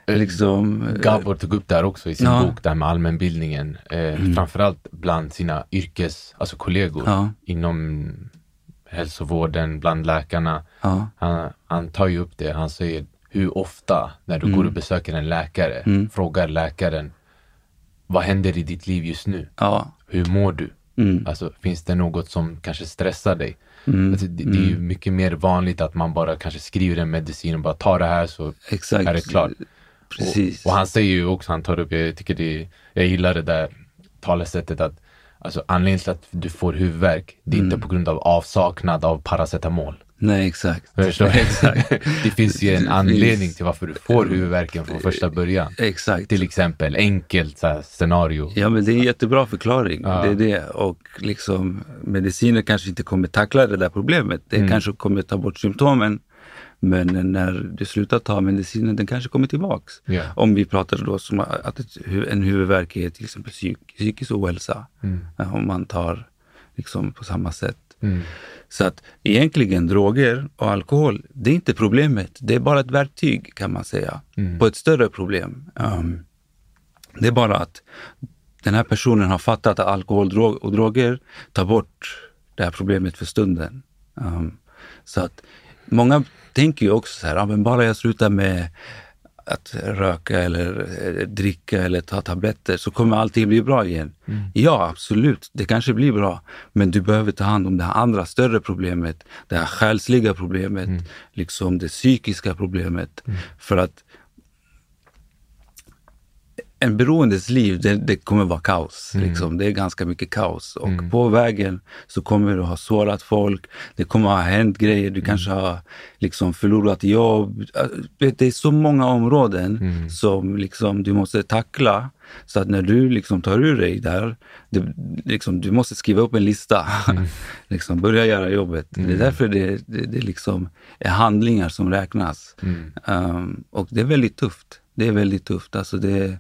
Liksom, eh, Gabor tog upp det här också i sin Ja. bok, här med allmänbildningen. Eh, Framförallt bland sina yrkes, alltså kollegor Ja. inom hälsovården, bland läkarna. ja, Han, han tar ju upp det, han säger hur ofta när du Mm. går och besöker en läkare, frågar läkaren vad händer i ditt liv just nu? Hur mår du? mm, Alltså finns det något som kanske stressar dig? Mm, Alltså, det, det är ju mycket mer vanligt att man bara kanske skriver en medicin och bara tar det här så exakt. är det klart. Precis. Och, och han säger ju också, han tar upp, jag tycker det, jag gillar det där talesättet att alltså, anledningen till att du får huvudvärk, det är Mm. inte på grund av avsaknad av paracetamol. Nej, exakt. <laughs> Exakt. det finns ju en anledning till varför du får huvudvärken från första början. Exakt. Till exempel, enkelt så här, scenario. Ja, men det är en jättebra förklaring. Ja. Det är det. Och liksom, mediciner kanske inte kommer tackla det där problemet. Det Mm. kanske kommer ta bort symptomen. Men när du slutar ta medicinen, den kanske kommer tillbaks. Ja. Om vi pratar då som att en huvudvärk är till exempel psyk, psykisk ohälsa. Mm. Om man tar liksom på samma sätt. Mm. Så att egentligen droger och alkohol, det är inte problemet. Det är bara ett verktyg kan man säga, Mm. på ett större problem. Um, det är bara att den här personen har fattat att alkohol och droger tar bort det här problemet för stunden. Um, så att många tänker ju också så här, ja, men bara jag slutar med att röka eller eh, dricka eller ta tabletter så kommer allting bli bra igen. Ja, absolut, det kanske blir bra. Men du behöver ta hand om det andra större problemet, det här själsliga problemet, liksom det psykiska problemet. För att en beroendes liv, det, det kommer vara kaos. Mm. Liksom. Det är ganska mycket kaos. Och mm. på vägen så kommer du ha sårat folk, det kommer ha hänt grejer, du mm. kanske har liksom förlorat jobb. Det är så många områden mm. som liksom du måste tackla. Så att när du liksom tar ur dig där, det, liksom, du måste skriva upp en lista. Mm. <laughs> liksom, börja göra jobbet. Det är mm. därför det, det, det liksom är handlingar som räknas. Um, och det är väldigt tufft. Det är väldigt tufft. Alltså det,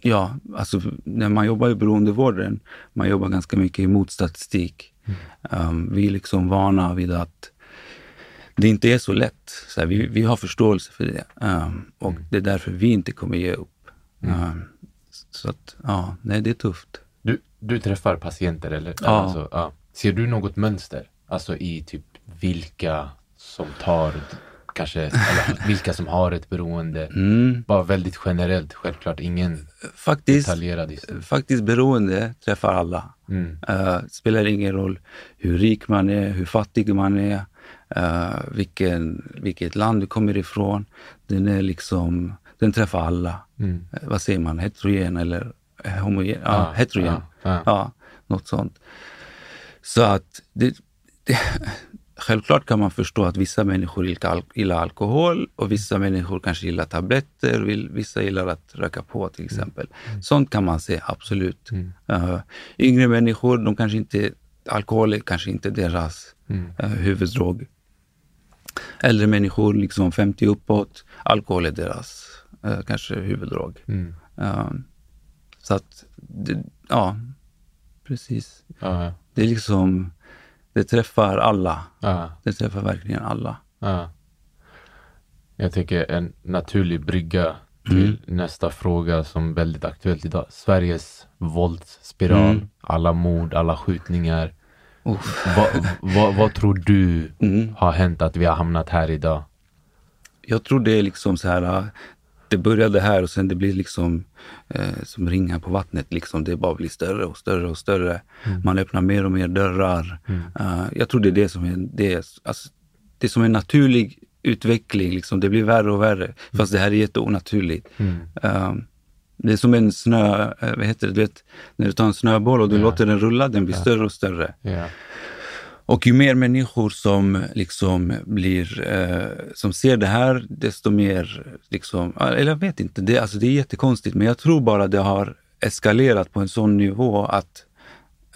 ja, alltså när man jobbar i beroendevården, man jobbar ganska mycket emot statistik. Mm. Um, vi är liksom vana vid att det inte är så lätt. Så här, vi, vi har förståelse för det um, och mm. det är därför vi inte kommer ge upp. Mm. Um, så att, ja, nej, det är tufft. Du, du träffar patienter, eller? Ja. Alltså, ja. Ser du något mönster? Alltså i typ vilka som tar kanske, eller vilka som har ett beroende. Mm. Bara väldigt generellt, självklart ingen faktiskt, detaljerad historia. Faktiskt beroende träffar alla. Mm. Uh, spelar ingen roll hur rik man är, hur fattig man är, uh, vilken, vilket land du kommer ifrån. Den är liksom, den träffar alla. Mm. Uh, vad säger man, heterogen eller homogen? Ja, ah, heterogen. Ah, ah. Ja, något sånt. Så att det, det, Självklart kan man förstå att vissa människor gillar alkohol och vissa människor kanske gillar tabletter, vissa gillar att röka på till mm. exempel. Mm. Sånt kan man se, absolut. Mm. Uh, yngre människor, de kanske inte, alkohol är kanske inte deras mm. uh, huvuddrog. Äldre människor, liksom 50 uppåt, alkohol är deras uh, kanske huvuddrog. Mm. Uh, så att, det, ja, precis. Det är liksom det träffar alla. Ja. Det träffar verkligen alla. Ja. Jag tycker en naturlig brygga till mm. nästa fråga som är väldigt aktuellt idag. Sveriges våldsspiral, mm. alla mord, alla skjutningar. Vad va, va tror du mm. har hänt att vi har hamnat här idag? Jag tror det är liksom så här, det började här och sen det blir liksom eh, som ringar på vattnet. Liksom. Det bara blir större och större och större. Mm. Man öppnar mer och mer dörrar. Mm. Uh, jag tror det är det som är, det är, alltså, det är som en naturlig utveckling. Liksom. Det blir värre och värre. Mm. Fast det här är jätteonaturligt. Uh, det är som en snö, vad heter det, du vet, när du tar en snöboll och du yeah. låter den rulla, den blir yeah. större och större. Yeah. Och ju mer människor som liksom blir, eh, som ser det här, desto mer liksom, eller jag vet inte, det, alltså det är jättekonstigt, men jag tror bara det har eskalerat på en sån nivå att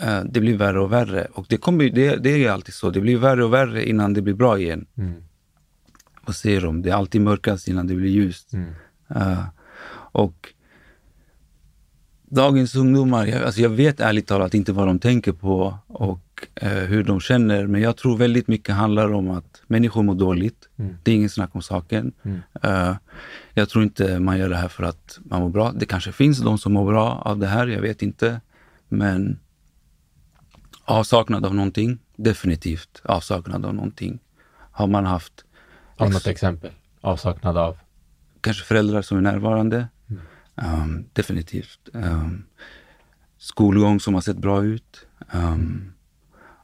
eh, det blir värre och värre. Och det, kommer, det, det är alltid så, det blir värre och värre innan det blir bra igen. Mm. Vad säger de? Det är alltid mörkast innan det blir ljust. Mm. Uh, och dagens ungdomar, jag, alltså jag vet ärligt talat inte vad de tänker på och eh, hur de känner. Men jag tror väldigt mycket handlar om att människor mår dåligt. Mm. Det är ingen snack om saken. Mm. Uh, jag tror inte man gör det här för att man mår bra. Det kanske finns de som mår bra av det här, jag vet inte. Men avsaknad av någonting, definitivt avsaknad av någonting. Har man haft... Har något exempel? Avsaknad av? Kanske föräldrar som är närvarande. Um, definitivt. Um, skolgång som har sett bra ut. Um,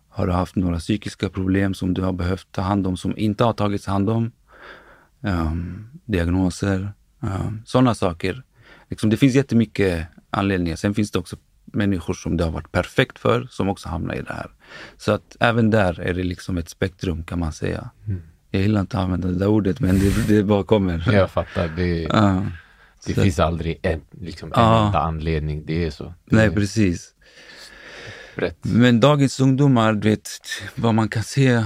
har du haft några psykiska problem som du har behövt ta hand om, som inte har tagits hand om? Diagnoser, sådana saker. Liksom, det finns jättemycket anledningar. Sen finns det också människor som det har varit perfekt för, som också hamnar i det här. Så att även där är det liksom ett spektrum kan man säga. Mm. Jag gillar inte att använda det där ordet, men det, det bara kommer. <laughs> Jag fattar. Det, uh, det finns aldrig en, liksom, en enda anledning. Det är så. Det nej, precis. Rätt. Men dagens ungdomar, du vet, vad man kan se.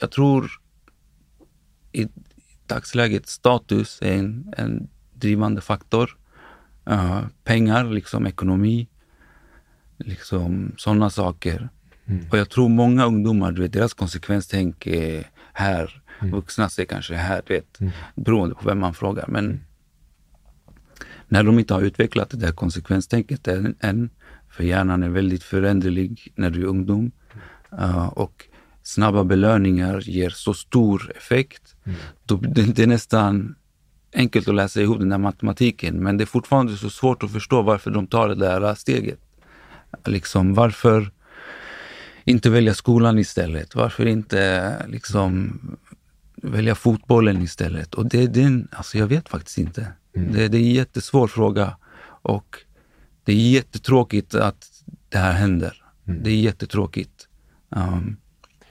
Jag tror i dagsläget status är en, en drivande faktor. Uh, pengar, liksom ekonomi, liksom sådana saker. Mm. Och jag tror många ungdomar, du vet, deras konsekvenstänk är här. Mm. Vuxna ser kanske här, du vet, mm. beroende på vem man frågar. Men mm när de inte har utvecklat det där konsekvenstänket än, än för hjärnan är väldigt föränderlig när du är ungdom. Uh, och snabba belöningar ger så stor effekt. Mm. Då, det, det är nästan enkelt att läsa ihop den där matematiken, men det är fortfarande så svårt att förstå varför de tar det där steget. Liksom, varför inte välja skolan istället? Varför inte liksom välja fotbollen istället? Och det, det, alltså jag vet faktiskt inte. Det, det är en jättesvår fråga och det är jättetråkigt att det här händer. Mm. Det är jättetråkigt. Um,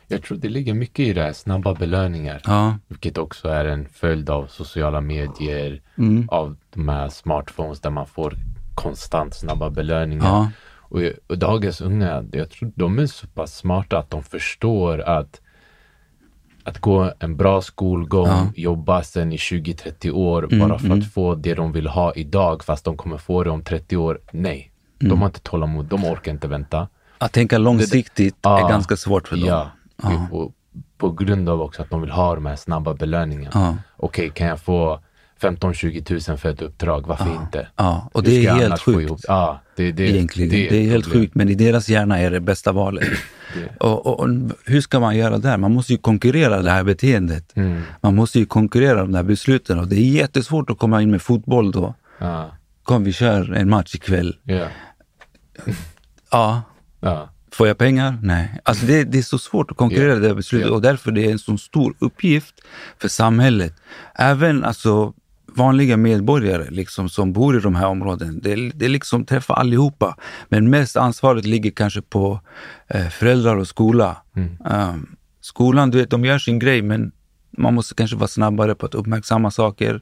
Jag tror det ligger mycket i det här, snabba belöningar. ja, Vilket också är en följd av sociala medier, mm, av de här smartphones där man får konstant snabba belöningar. ja, Och, och dagens unga, jag tror de är så pass smarta att de förstår att att gå en bra skolgång, Ja. jobba sen i 20-30 år Mm, bara för mm. att få det de vill ha idag fast de kommer få det om 30 år. Nej, Mm. de har inte tålamod, de orkar inte vänta. Att tänka långsiktigt Ja. är ganska svårt för dem. Ja. Och på grund av också att de vill ha de här snabba belöningarna. Ja. Okej, kan jag få 15-20 tusen för ett uppdrag? Varför inte? Ja, och det är helt sjukt. Ja, det, det, egentligen. Det är, ett helt problem. sjukt, men i deras hjärna är det bästa valet. <clears throat> Det- Och, och, och hur ska man göra där? Man måste ju konkurrera det här beteendet. Mm. Man måste ju konkurrera de här besluten och det är jättesvårt att komma in med fotboll då. Ja, Kom vi kör en match ikväll. ja, <clears throat> Ja, ja. får jag pengar? Nej. Alltså det, det är så svårt att konkurrera Ja. det här beslutet Ja. och därför det är en så stor uppgift för samhället. Även alltså vanliga medborgare liksom, som bor i de här områdena. Det, det liksom träffar allihopa. Men mest ansvaret ligger kanske på eh, föräldrar och skola. Mm. Um, skolan, du vet, de gör sin grej men man måste kanske vara snabbare på att uppmärksamma saker.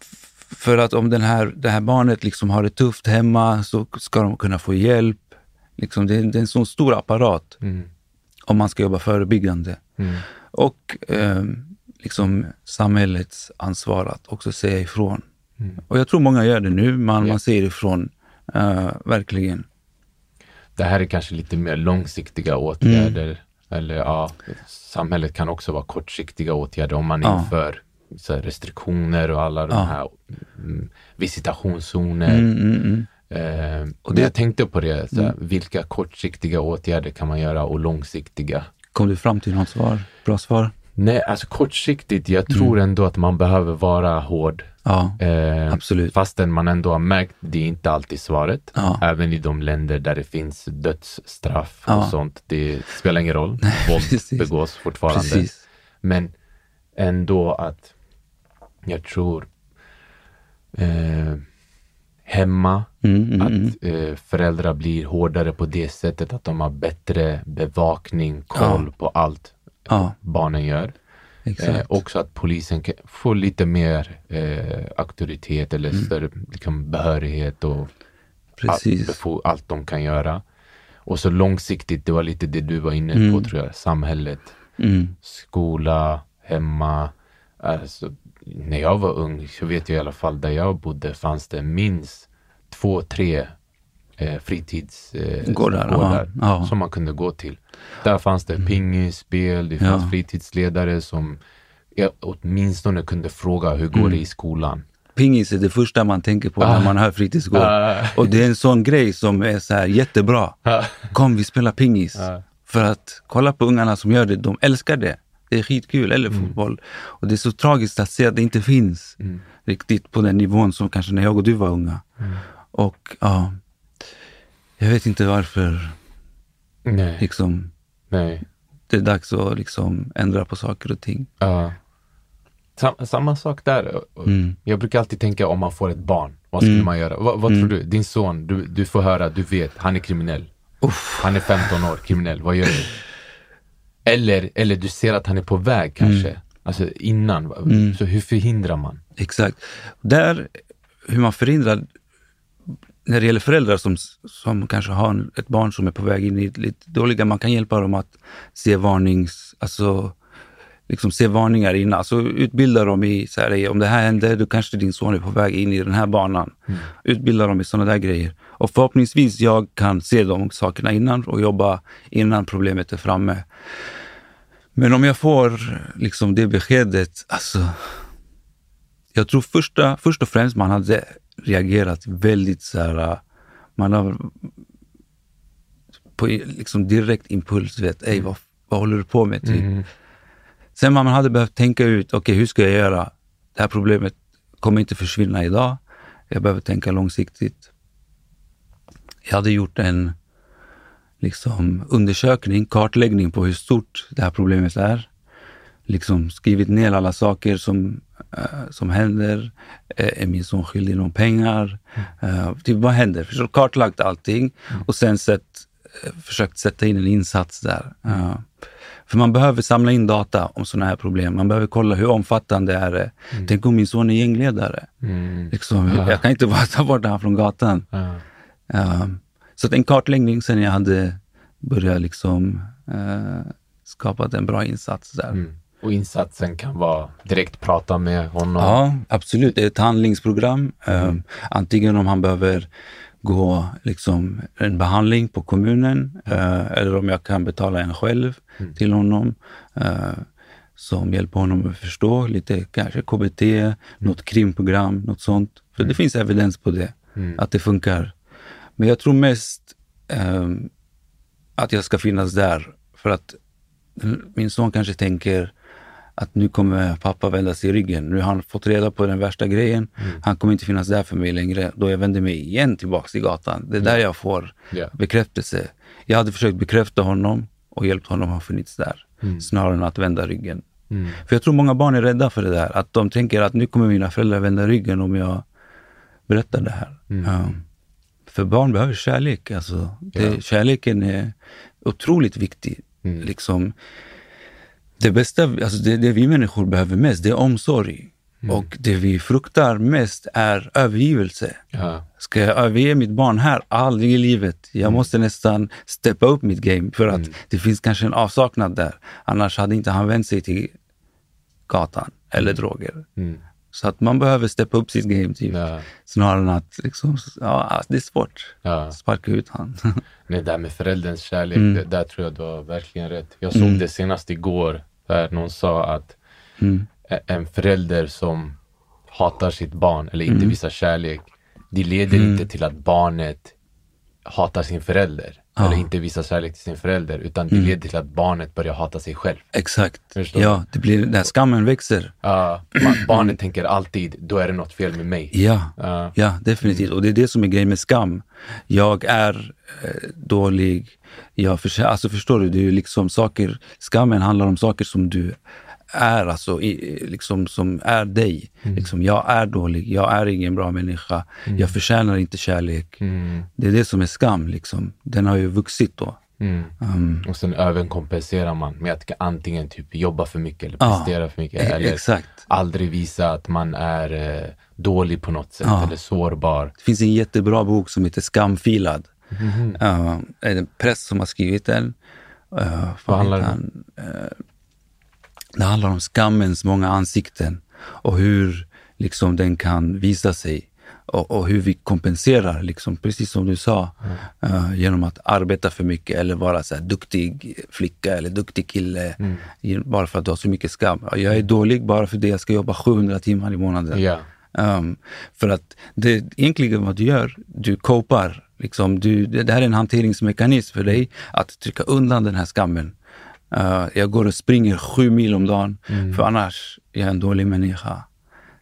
F- För att om den här, det här barnet liksom har det tufft hemma så ska de kunna få hjälp. Liksom det, är, det är en så stor apparat Mm. om man ska jobba förebyggande. Mm. Och eh, liksom samhällets ansvar att också säga ifrån. Mm. Och jag tror många gör det nu, man, Ja. man säger ifrån. eh, verkligen. Det här är kanske lite mer långsiktiga åtgärder. Mm. Eller ja, samhället kan också vara kortsiktiga åtgärder om man Ja. inför restriktioner och alla de Ja. här mm, visitationszoner. Mm, mm, mm. Eh, och det- jag tänkte på det, så här, Mm. vilka kortsiktiga åtgärder kan man göra och långsiktiga? Kom du fram till något svar? Bra svar? Nej, alltså kortsiktigt, jag Mm. tror ändå att man behöver vara hård. Ja, Eh, absolut. Fastän man ändå har märkt, det är inte alltid svaret. Ja. Även i de länder där det finns dödsstraff Ja. och sånt. Det spelar ingen roll. <laughs> Våld precis. begås fortfarande. Precis. Men ändå att jag tror eh, hemma, Mm, mm, mm. att eh, föräldrar blir hårdare på det sättet att de har bättre bevakning, koll på allt Ja, barnen gör. Eh, också att polisen kan få lite mer eh, auktoritet eller Mm. större liksom, behörighet och allt, Precis. befo- allt de kan göra. Och så långsiktigt, det var lite det du var inne på Mm. tror jag, samhället, Mm. skola, hemma. Alltså, när jag var ung, så vet jag i alla fall där jag bodde fanns det minst två, tre eh, fritidsgårdar eh, som man kunde gå till. Där fanns det pingis, spel, det fanns Ja. fritidsledare som åtminstone kunde fråga hur går Mm. det i skolan. Pingis är det första man tänker på Ah. när man hör fritidsgård. Ah. Och det är en sån grej som är så här jättebra. Kom vi spelar pingis. Ja. För att kolla på ungarna som gör det, de älskar det. Det är skitkul, eller fotboll. Och det är så tragiskt att se att det inte finns Mm. riktigt på den nivån som kanske när jag och du var unga. Och ja, jag vet inte varför Nej, liksom, nej. det är dags att liksom ändra på saker och ting. Ja. Sam, samma sak där. Mm. Jag brukar alltid tänka om man får ett barn, vad skulle Mm. man göra? Va, vad tror du? Din son, du, du får höra, du vet, han är kriminell. Uff. Han är 15 år, kriminell. Vad gör du? Eller, eller du ser att han är på väg kanske. Alltså innan. Mm. Så hur förhindrar man? Exakt. Där, hur man förhindrar, när det gäller föräldrar som, som kanske har ett barn som är på väg in i lite dåliga, man kan hjälpa dem att se varnings, alltså liksom se varningar innan. Alltså utbilda dem i, så här, om det här händer, då kanske din son är på väg in i den här banan. Utbilda dem i sådana där grejer. Och förhoppningsvis jag kan se de sakerna innan och jobba innan problemet är framme. Men om jag får liksom det beskedet, alltså jag tror första, först och främst man hade reagerat väldigt så här, man har på liksom direkt impuls vet, ej vad, vad håller du på med? Typ. Mm. Sen man hade behövt tänka ut, okej hur ska jag göra? Det här problemet kommer inte försvinna idag. Jag behöver tänka långsiktigt. Jag hade gjort en liksom, undersökning, kartläggning på hur stort det här problemet är. Liksom skrivit ner alla saker som som händer? Eh, är min son skyldig någon pengar? Eh, typ, vad händer? Förstår, kartlagt allting och sen sett, eh, försökt sätta in en insats där. Eh, för man behöver samla in data om sådana här problem. Man behöver kolla hur omfattande är det. Mm. Tänk om min son är gängledare. Mm. Liksom, ja. Jag kan inte <laughs> bara ta bort honom från gatan. Ja. Uh, så en kartläggning sen jag hade börjat liksom, uh, skapa en bra insats där. Mm. Och insatsen kan vara direkt prata med honom? Ja, absolut. Det är ett handlingsprogram. Mm. Uh, antingen om han behöver gå liksom en behandling på kommunen eh, eller om jag kan betala en själv mm. till honom eh, som hjälper honom att förstå lite, kanske KBT, mm. något krimprogram, något sånt. För mm. det finns evidens på det, mm. att det funkar. Men jag tror mest eh, att jag ska finnas där för att min son kanske tänker att nu kommer pappa vända sig i ryggen. Nu har han fått reda på den värsta grejen. Mm. Han kommer inte finnas där för mig längre. Då jag vänder mig igen tillbaks till gatan. Det är där jag får yeah. bekräftelse. Jag hade försökt bekräfta honom och hjälpt honom att ha funnits där. Mm. Snarare än att vända ryggen. Mm. För jag tror många barn är rädda för det där. Att de tänker att nu kommer mina föräldrar vända ryggen om jag berättar det här. Um, för barn behöver kärlek. Alltså, det, yeah. Kärleken är otroligt viktig. Mm. Liksom, det bästa, alltså det, det vi människor behöver mest, det är omsorg. Mm. Och det vi fruktar mest är övergivelse. Ja. Ska jag överge mitt barn här? Aldrig i livet. Jag mm. måste nästan steppa upp mitt game för att mm. det finns kanske en avsaknad där. Annars hade inte han vänt sig till gatan eller mm. droger. Så att man behöver steppa upp sitt game typ. Ja. Snarare än att liksom, ja, det är svårt. Ja. Sparka ut han. <laughs> det där med förälderns kärlek, mm. det, där tror jag du har verkligen rätt. Jag såg mm. det senast igår där någon sa att mm. en förälder som hatar sitt barn eller inte mm. visar kärlek, det leder mm. inte till att barnet hatar sin förälder ja. eller inte visar kärlek till sin förälder utan det mm. leder till att barnet börjar hata sig själv. Exakt. Förstår ja, det blir, där skammen växer. Ja, barnet tänker alltid, då är det något fel med mig. Ja, ja. ja definitivt. Och det är det som är grejen med skam. Jag är eh, dålig. Jag för, alltså förstår du, det är liksom saker, skammen handlar om saker som du är, alltså, i, liksom, som är dig. Mm. Liksom, jag är dålig, jag är ingen bra människa, mm. jag förtjänar inte kärlek. Mm. Det är det som är skam. Liksom. Den har ju vuxit då. Um, och sen överkompenserar man med att antingen typ jobba för mycket eller prestera ja, för mycket. E- eller exakt. aldrig visa att man är eh, dålig på något sätt ja. eller sårbar. Det finns en jättebra bok som heter Skamfilad. Mm. Uh, en präst som har skrivit den. Uh, Vad handlar det om? Det handlar om skammens många ansikten och hur liksom den kan visa sig och, och hur vi kompenserar, liksom, precis som du sa, mm. uh, genom att arbeta för mycket eller vara så här, duktig flicka eller duktig kille mm. bara för att du har så mycket skam. Jag är dålig bara för det jag ska jobba 700 timmar i månaden. Yeah. Um, för att det egentligen vad du gör, du kopar. Liksom, du, det här är en hanteringsmekanism för dig att trycka undan den här skammen. Uh, jag går och springer sju mil om dagen, mm. för annars är jag en dålig människa.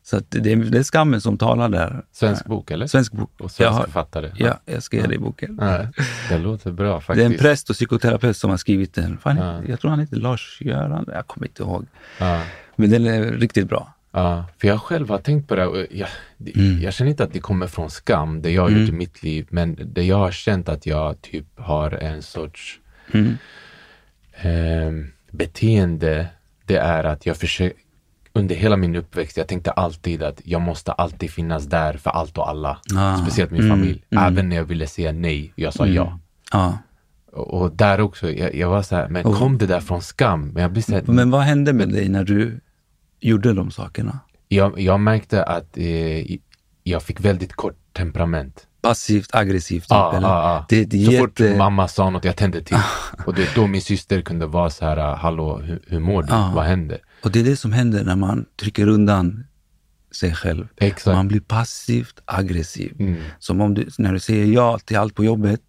Så det, är, det är skammen som talar där. Svensk bok eller? Svensk bok. Och svensk författare? Ja, jag skrev ja. det i boken. Ja, det låter bra faktiskt. Det är en präst och psykoterapeut som har skrivit den. Fan, ja. Jag tror han heter Lars-Göran, jag kommer inte ihåg. Ja. Men den är riktigt bra. Ja, för jag själv har tänkt på det. Jag, mm. jag känner inte att det kommer från skam, det jag har mm. gjort i mitt liv. Men det jag har känt att jag typ har en sorts mm eh, beteende, det är att jag försöker, under hela min uppväxt, jag tänkte alltid att jag måste alltid finnas där för allt och alla. Ah, Speciellt min mm, familj. Mm. Även när jag ville säga nej, jag sa mm. ja. Ah. Och, där också, jag, jag var så här, men oh. kom det där från skam? Men, jag blir så här, men vad hände med dig när du gjorde de sakerna? Jag, jag märkte att eh, jag fick väldigt kort temperament passivt aggressivt. Typ, ah? Ah, ah. Det, det så jätte... fort mamma sa något, jag tände till. <laughs> och det är då min syster kunde vara så här, hallå, hur, hur mår du? Ah. Vad händer? Och det är det som händer när man trycker undan sig själv. Exakt. Man blir passivt aggressiv. Mm. Som om du, när du säger ja till allt på jobbet,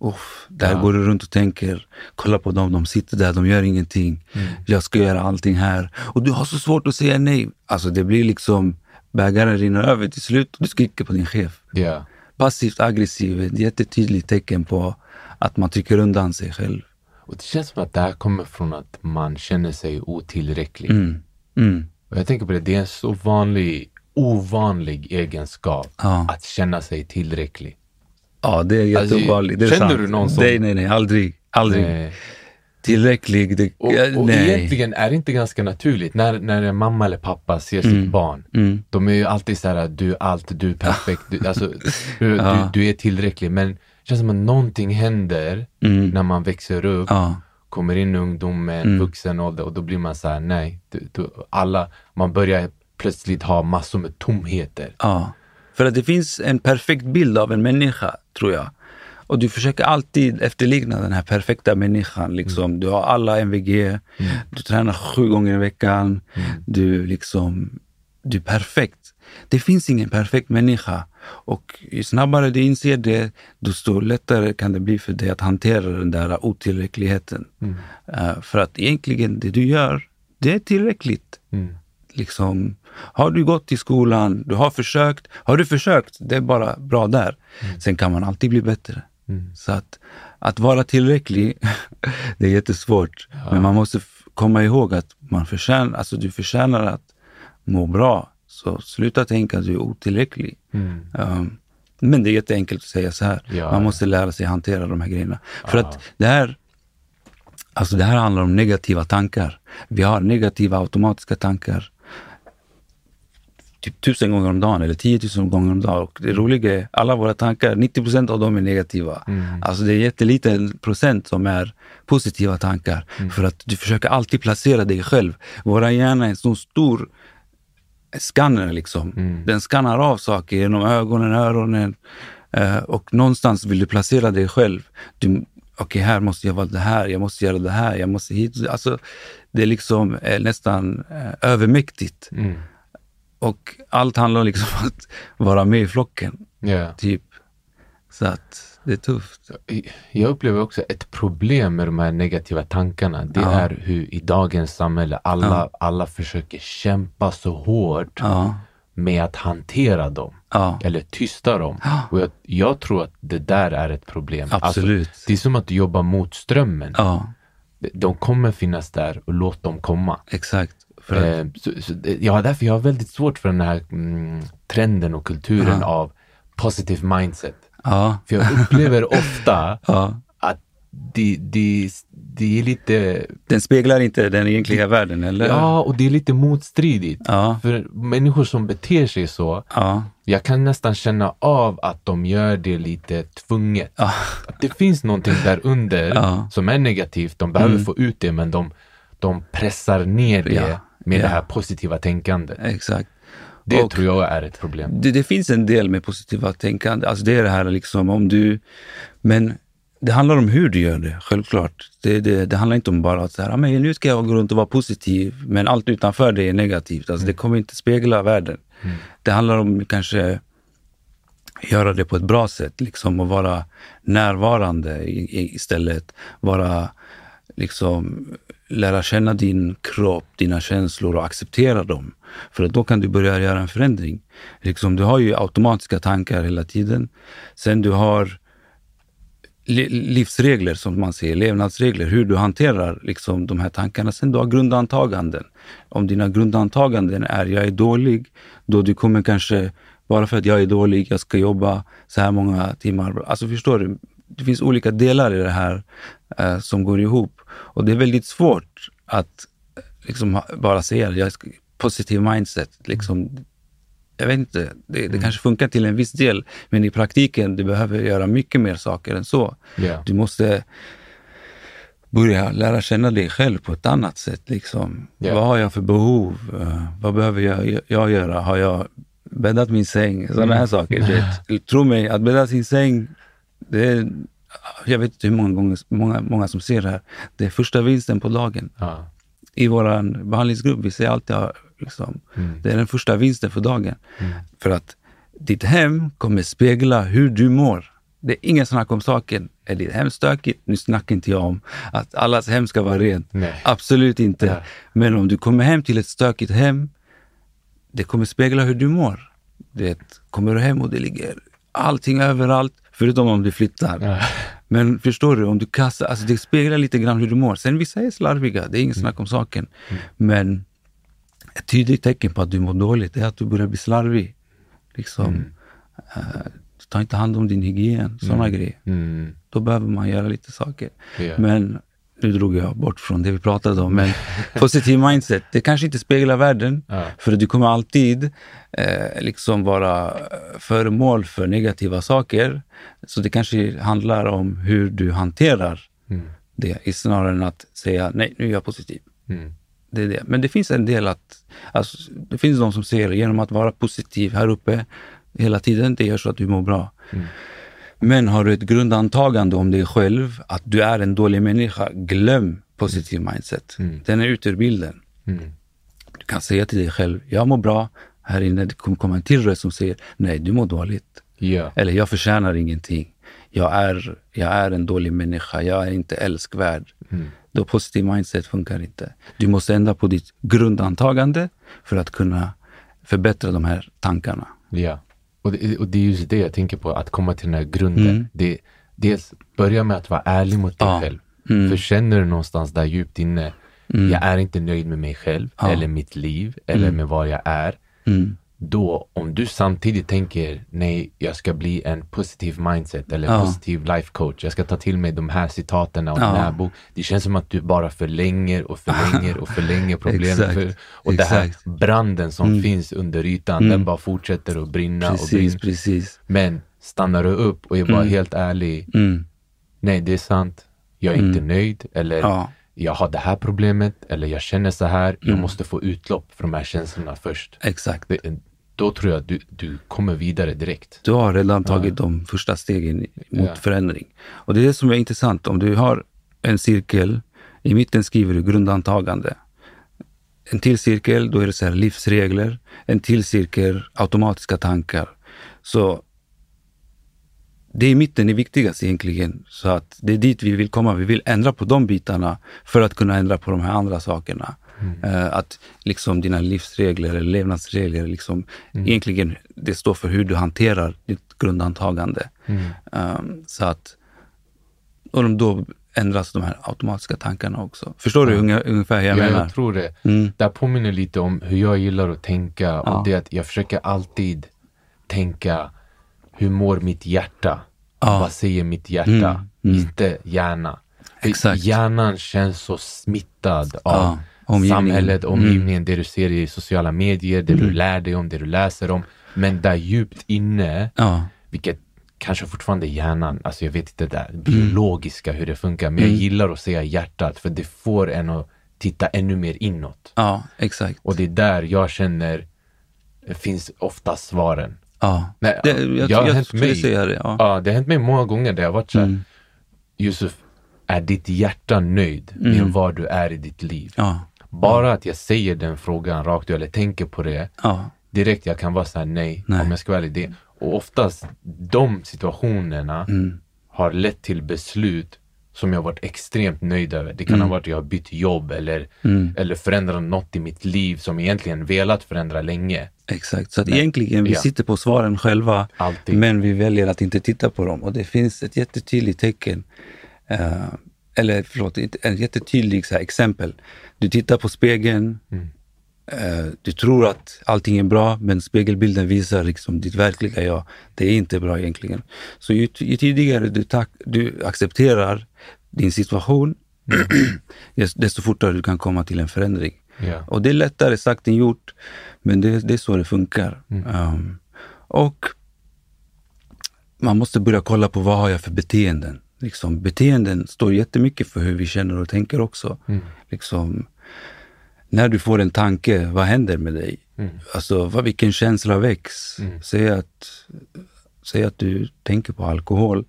Uff, där ja. går du runt och tänker, kolla på dem, de sitter där, de gör ingenting. Mm. Jag ska göra allting här. Och du har så svårt att säga nej. Alltså det blir liksom, bägaren rinner över till slut och du skriker på din chef. Yeah passivt aggressiv ett jättetydligt tecken på att man trycker undan sig själv. Och Det känns som att det här kommer från att man känner sig otillräcklig. Mm. Mm. Och jag tänker på det, det är en så vanlig, ovanlig egenskap Ja. att känna sig tillräcklig. Ja, det är Alltså, jätteovanligt. det är känner sant. du någon som- Nej, nej, nej, aldrig. Aldrig. Eh, Tillräcklig. Det, och, och nej. egentligen är det inte ganska naturligt när, när en mamma eller pappa ser sitt barn. Mm. De är ju alltid så här, du är allt, du är <laughs> perfekt, du, alltså, du, Ja. du, du är tillräcklig. Men det känns som att någonting händer Mm. när man växer upp, Ja. kommer in i ungdomen, Mm. vuxen ålder och då blir man så här, nej, du, alla, man börjar plötsligt ha massor med tomheter. Ja, för att det finns en perfekt bild av en människa, tror jag. Och du försöker alltid efterlikna den här perfekta människan. Liksom. Du har alla MVG, du tränar sju gånger i veckan, du, liksom, du är perfekt. Det finns ingen perfekt människa. Och ju snabbare du inser det, desto lättare kan det bli för dig att hantera den där otillräckligheten. Eh, för att egentligen det du gör, det är tillräckligt Mm. liksom, har du gått till skolan, du har försökt, har du försökt, det är bara bra där. Sen kan man alltid bli bättre. Så att, att vara tillräcklig, <laughs> det är jättesvårt. Men man måste komma ihåg att man förtjänar, alltså du förtjänar att må bra. Så sluta tänka att du är otillräcklig. Um, men det är jätteenkelt att säga så här. Ja. Man måste lära sig hantera de här grejerna. För att det här, alltså det här handlar om negativa tankar. Vi har negativa automatiska tankar typ tusen gånger om dagen eller tiotusen gånger om dagen. Och det roliga är, alla våra tankar, 90 procent av dem är negativa. Alltså det är jätteliten procent som är positiva tankar. För att du försöker alltid placera dig själv. Våra hjärna är en så stor skanner liksom. Den skannar av saker genom ögonen, öronen. Eh, och någonstans vill du placera dig själv. Du, Okej, här måste jag vara det här, jag måste göra det här, jag måste hit. Alltså, det är liksom eh, nästan eh, övermäktigt. Mm. Och allt handlar liksom om <laughs> att vara med i flocken. Ja. Typ. Så att det är tufft. Jag upplever också ett problem med de här negativa tankarna. Det Ja. är hur i dagens samhälle alla, alla försöker kämpa så hårt Ja, med att hantera dem. ja, Eller tysta dem. Ja. Och jag, jag tror att det där är ett problem. Absolut. Alltså, det är som att jobba mot strömmen. ja, De kommer finnas där och låt dem komma. exakt. För Eh, så, så, ja, därför jag har väldigt svårt för den här mm, trenden och kulturen av positive mindset. ja, För jag upplever <laughs> ofta ja. att det, det, det är lite, Den speglar inte den egentliga världen, eller? ja, och det är lite motstridigt. Ja, För människor som beter sig så, ja, jag kan nästan känna av att de gör det lite tvunget. ja, Att det finns någonting där under Ja. Mm. som är negativt. De behöver få ut det, men de, de pressar ner det Ja. Med Ja. det här positiva tänkandet. exakt. Det Och- tror jag är ett problem. Det, det finns en del med positiva tänkande. Alltså det är det här liksom om du... Men det handlar om hur du gör det, självklart. Det, det, det handlar inte om bara att så här, "Ah, men nu ska jag gå runt och vara positiv, men allt utanför det är negativt. Alltså det kommer inte spegla världen. Det handlar om kanske göra det på ett bra sätt, liksom och vara närvarande i, i, istället. Vara liksom lära känna din kropp, dina känslor och acceptera dem. För att då kan du börja göra en förändring. Liksom, du har ju automatiska tankar hela tiden. Sen du har livsregler som man säger, levnadsregler, hur du hanterar liksom, de här tankarna. Sen du har grundantaganden. Om dina grundantaganden är jag är dålig, då du kommer kanske, bara för att jag är dålig, jag ska jobba så här många timmar. Alltså förstår du? Det finns olika delar i det här eh, som går ihop. Och det är väldigt svårt att liksom, bara säga jag ska, positiv mindset. Liksom, jag vet inte, det, det kanske funkar till en viss del, men i praktiken du behöver göra mycket mer saker än så. Ja. Du måste börja lära känna dig själv på ett annat sätt. Liksom. Ja. Vad har jag för behov? Eh, vad behöver jag, jag göra? Har jag bäddat min säng? Sådana här saker. Du vet. <laughs> Tro mig, att bädda sin säng, det är, jag vet inte hur många gånger många, många som ser det här. Det är första vinsten på dagen Ja. i vår behandlingsgrupp, vi säger alltid liksom, det är den första vinsten för dagen. För att ditt hem kommer spegla hur du mår. Det är ingen snack om saken. Är ditt hem stökigt? Nu snackar inte jag om att allas hem ska vara rent. Nej. Absolut inte. Ja. Men om du kommer hem till ett stökigt hem, det kommer spegla hur du mår. Det kommer du hem och det ligger allting överallt, förutom om du flyttar. Ja. Men förstår du, om du kastar, alltså det speglar lite grann hur du mår. Sen vissa är slarviga, det är inget snack om saken. Men Ett tydligt tecken på att du mår dåligt är att du börjar bli slarvig. Liksom, Mm. eh, ta inte hand om din hygien, sådana grejer. Mm. Då behöver man göra lite saker. Ja. Men nu drog jag bort från det vi pratade om. Men <laughs> positiv mindset, det kanske inte speglar världen. Ja. För du kommer alltid eh, liksom vara eh, föremål för negativa saker. Så det kanske handlar om hur du hanterar Mm. det snarare än att säga nej, nu är jag positiv. Mm. Det är det. Men det finns en del att, alltså, det finns de som ser genom att vara positiv här uppe hela tiden, det gör så att du mår bra. Mm. Men har du ett grundantagande om dig själv, att du är en dålig människa, glöm positiv mindset. Mm. Den är ute ur bilden. Mm. Du kan säga till dig själv, jag mår bra. Här inne det kommer komma en till röst som säger, nej du mår dåligt. Ja. Eller jag förtjänar ingenting. Jag är, jag är en dålig människa, jag är inte älskvärd. Mm. Då positiv mindset funkar inte. Du måste ändra på ditt grundantagande för att kunna förbättra de här tankarna. Ja. Och det, och det är just det jag tänker på, att komma till den här grunden. Mm. Det, dels börja med att vara ärlig mot dig Ja. själv. Mm. För känner du någonstans där djupt inne, Mm. jag är inte nöjd med mig själv, Ja. eller mitt liv, eller med vad jag är. Mm. Då, om du samtidigt tänker, nej, jag ska bli en positiv mindset eller Ja. positiv life coach. Jag ska ta till mig de här citaten och Ja. den här bok. Det känns som att du bara förlänger och förlänger och förlänger problemet. <laughs> Exakt. För, och det här Exakt. branden som Mm. finns under ytan, Mm. den bara fortsätter att brinna och Precis, brinna. precis. Men stannar du upp och är bara Mm. helt ärlig. Mm. Nej, det är sant. Jag är inte nöjd. Eller Ja. Jag har det här problemet. Eller jag känner så här. Jag Mm. måste få utlopp för de här känslorna först. Exakt. Det, då tror jag att du, du kommer vidare direkt. Du har redan tagit de första stegen mot Ja. förändring. Och det är det som är intressant. Om du har en cirkel, i mitten skriver du grundantagande. En till cirkel, då är det så här livsregler. En till cirkel, automatiska tankar. Så det i mitten är viktigast egentligen. Så att det är dit vi vill komma. Vi vill ändra på de bitarna för att kunna ändra på de här andra sakerna. Eh, att liksom dina livsregler eller levnadsregler, liksom, egentligen det står för hur du hanterar ditt grundantagande. Um, så att, och då ändras de här automatiska tankarna också. Förstår du unga, ungefär hur jag Ja, menar? jag tror det. Mm. Det påminner lite om hur jag gillar att tänka. Ja. Och det är att jag försöker alltid tänka, hur mår mitt hjärta? Ja. Vad säger mitt hjärta? Mm, mm. Inte hjärna. Exakt. Hjärnan känns så smittad av Ja, omgivningen. samhället, Mm. omgivningen, det du ser i sociala medier, det du lär dig om, det du läser om. Men där djupt inne, Ja, vilket kanske fortfarande är hjärnan, alltså jag vet inte det där biologiska hur det funkar, men jag Mm. gillar att säga hjärtat för det får en att titta ännu mer inåt. ja, exakt. Och det är där jag känner finns ofta svaren. Ja. Nej, det, ja, jag, det har jag, hänt skulle mig. säga det. Ja. Ja, det har hänt mig många gånger där jag varit såhär, Mm. Yusuf, är ditt hjärta nöjd med var du är i ditt liv? Ja. Bara att jag säger den frågan rakt ut eller tänker på det, Ja. direkt jag kan vara såhär nej, Nej. om jag ska vara ärlig. Det. Och oftast de situationerna Mm. har lett till beslut som jag varit extremt nöjd över. Det kan ha varit att jag har bytt jobb eller, Mm. eller förändrat något i mitt liv som jag egentligen velat förändra länge. Exakt. Så att egentligen, vi Ja. sitter på svaren själva, Alltid. men vi väljer att inte titta på dem. Och det finns ett jättetydligt tecken, eh, eller förlåt, ett ett jättetydligt så här, exempel. Du tittar på spegeln, Mm. Eh, du tror att allting är bra, men spegelbilden visar liksom ditt verkliga jag. Det är inte bra egentligen. Så ju, ju tidigare du, tack, du accepterar din situation, <clears throat> just- desto fortare du kan komma till en förändring. Ja. Och det är lättare sagt än gjort, men det, det är så det funkar. Um, och man måste börja kolla på vad har jag för beteenden. Liksom, beteenden står jättemycket för hur vi känner och tänker också. Liksom, när du får en tanke, vad händer med dig? Alltså, vad, vilken känsla väcks? Säg, att, säg att du tänker på alkohol.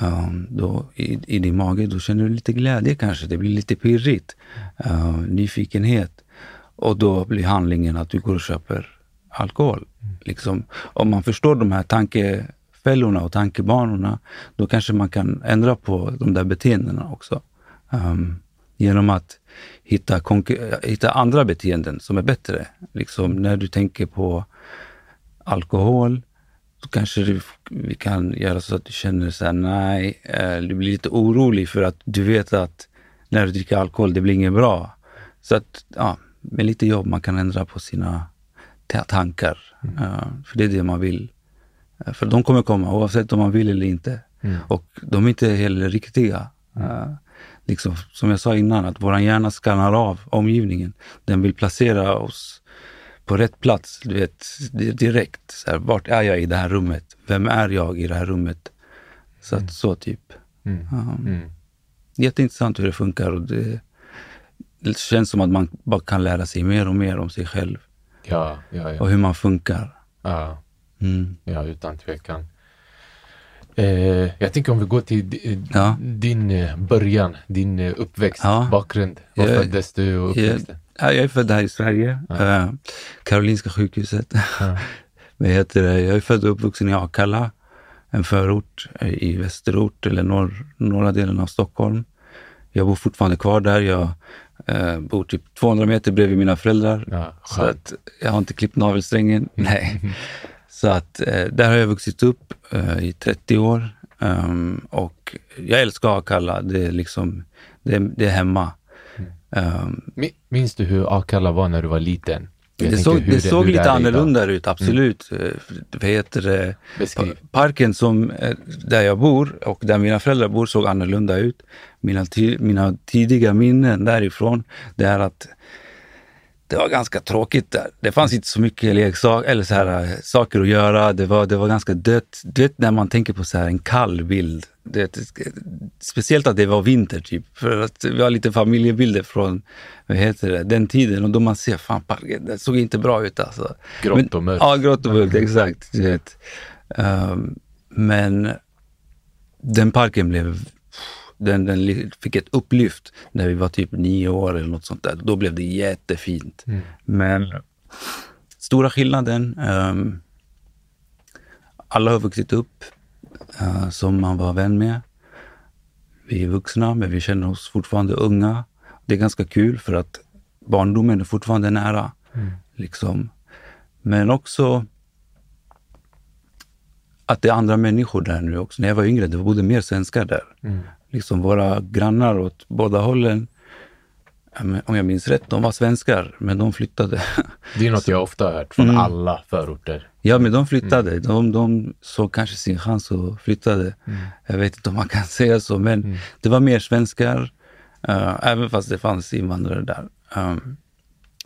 Um, då, i, I din mage, då känner du lite glädje kanske. Det blir lite pirrigt. Uh, nyfikenhet. Och då blir handlingen att du går och köper alkohol. Liksom, om man förstår de här tankefällorna och tankebanorna, då kanske man kan ändra på de där beteendena också. Um, genom att hitta, hitta andra beteenden som är bättre. Liksom när du tänker på alkohol, så kanske du, vi kan göra så att du känner så här, nej, eh, du blir lite orolig för att du vet att när du dricker alkohol, det blir inget bra. Så att, ja, med lite jobb man kan ändra på sina ta- tankar. Eh, för det är det man vill. Eh, för de kommer komma oavsett om man vill eller inte. Och de är inte heller riktiga. Eh, liksom, som jag sa innan, att vår hjärna skannar av omgivningen. Den vill placera oss på rätt plats, du vet, di- direkt. Så här, vart är jag i det här rummet? Vem är jag i det här rummet? Så, att, så typ. Mm. Ja. Mm. Jätteintressant hur det funkar och det, det känns som att man bara kan lära sig mer och mer om sig själv Ja, ja, ja. och hur man funkar. ja. Mm. Ja, utan tvekan. Eh, jag tänker om vi går till di- Ja. din eh, början, din eh, uppväxt, Ja. bakgrund. Var Jag- föddes du och uppväxte? Ja, jag är född här i Sverige, eh, Karolinska sjukhuset. Ja. <laughs> Vad heter? Jag är född och uppvuxen i Akalla, en förort eh, i västerort eller norr, norra delen av Stockholm. Jag bor fortfarande kvar där. Jag eh, bor typ 200 meter bredvid mina föräldrar. Ja, så att jag har inte klippt navelsträngen. <laughs> Nej. Så att eh, där har jag vuxit upp eh, i 30 år. Ehm, och jag älskar Akalla. Det är liksom, det är, det är hemma. Ehm, Mi- Minns du hur Akalla var när du var liten? Jag det såg, det såg hur lite idag. annorlunda ut, absolut. Eh, Vad heter det? Beskriv. Parken som, där jag bor och där mina föräldrar bor såg annorlunda ut. Mina, mina tidiga minnen därifrån, det är att det var ganska tråkigt där. Det fanns inte så mycket leksak, eller så här, eh, saker att göra. Det var, det var ganska dött. Du vet när man tänker på så här, en kall bild. Det, speciellt att det var vinter typ. För att vi har lite familjebilder från vad heter det, den tiden och då man ser, fan parken, det såg inte bra ut alltså. Grått och mörkt. Ja, grått och mörkt, exakt. Du vet. Ehm, men den parken blev den, den fick ett upplyft när vi var typ nio år eller något sånt där. Då blev det jättefint. Men stora skillnaden, ehm, alla har vuxit upp eh, som man var vän med. Vi är vuxna, men vi känner oss fortfarande unga. Det är ganska kul för att barndomen är fortfarande nära. Liksom. Men också att det är andra människor där nu också. När jag var yngre, det bodde mer svenskar där. Liksom våra grannar åt båda hållen, om jag minns rätt, de var svenskar, men de flyttade. Det är något jag ofta har hört från Mm. alla förorter. Ja, men de flyttade. De, de såg kanske sin chans och flyttade. Jag vet inte om man kan <laughs> säga så, men det var mer svenskar, eh, även fast det fanns invandrare där. Um,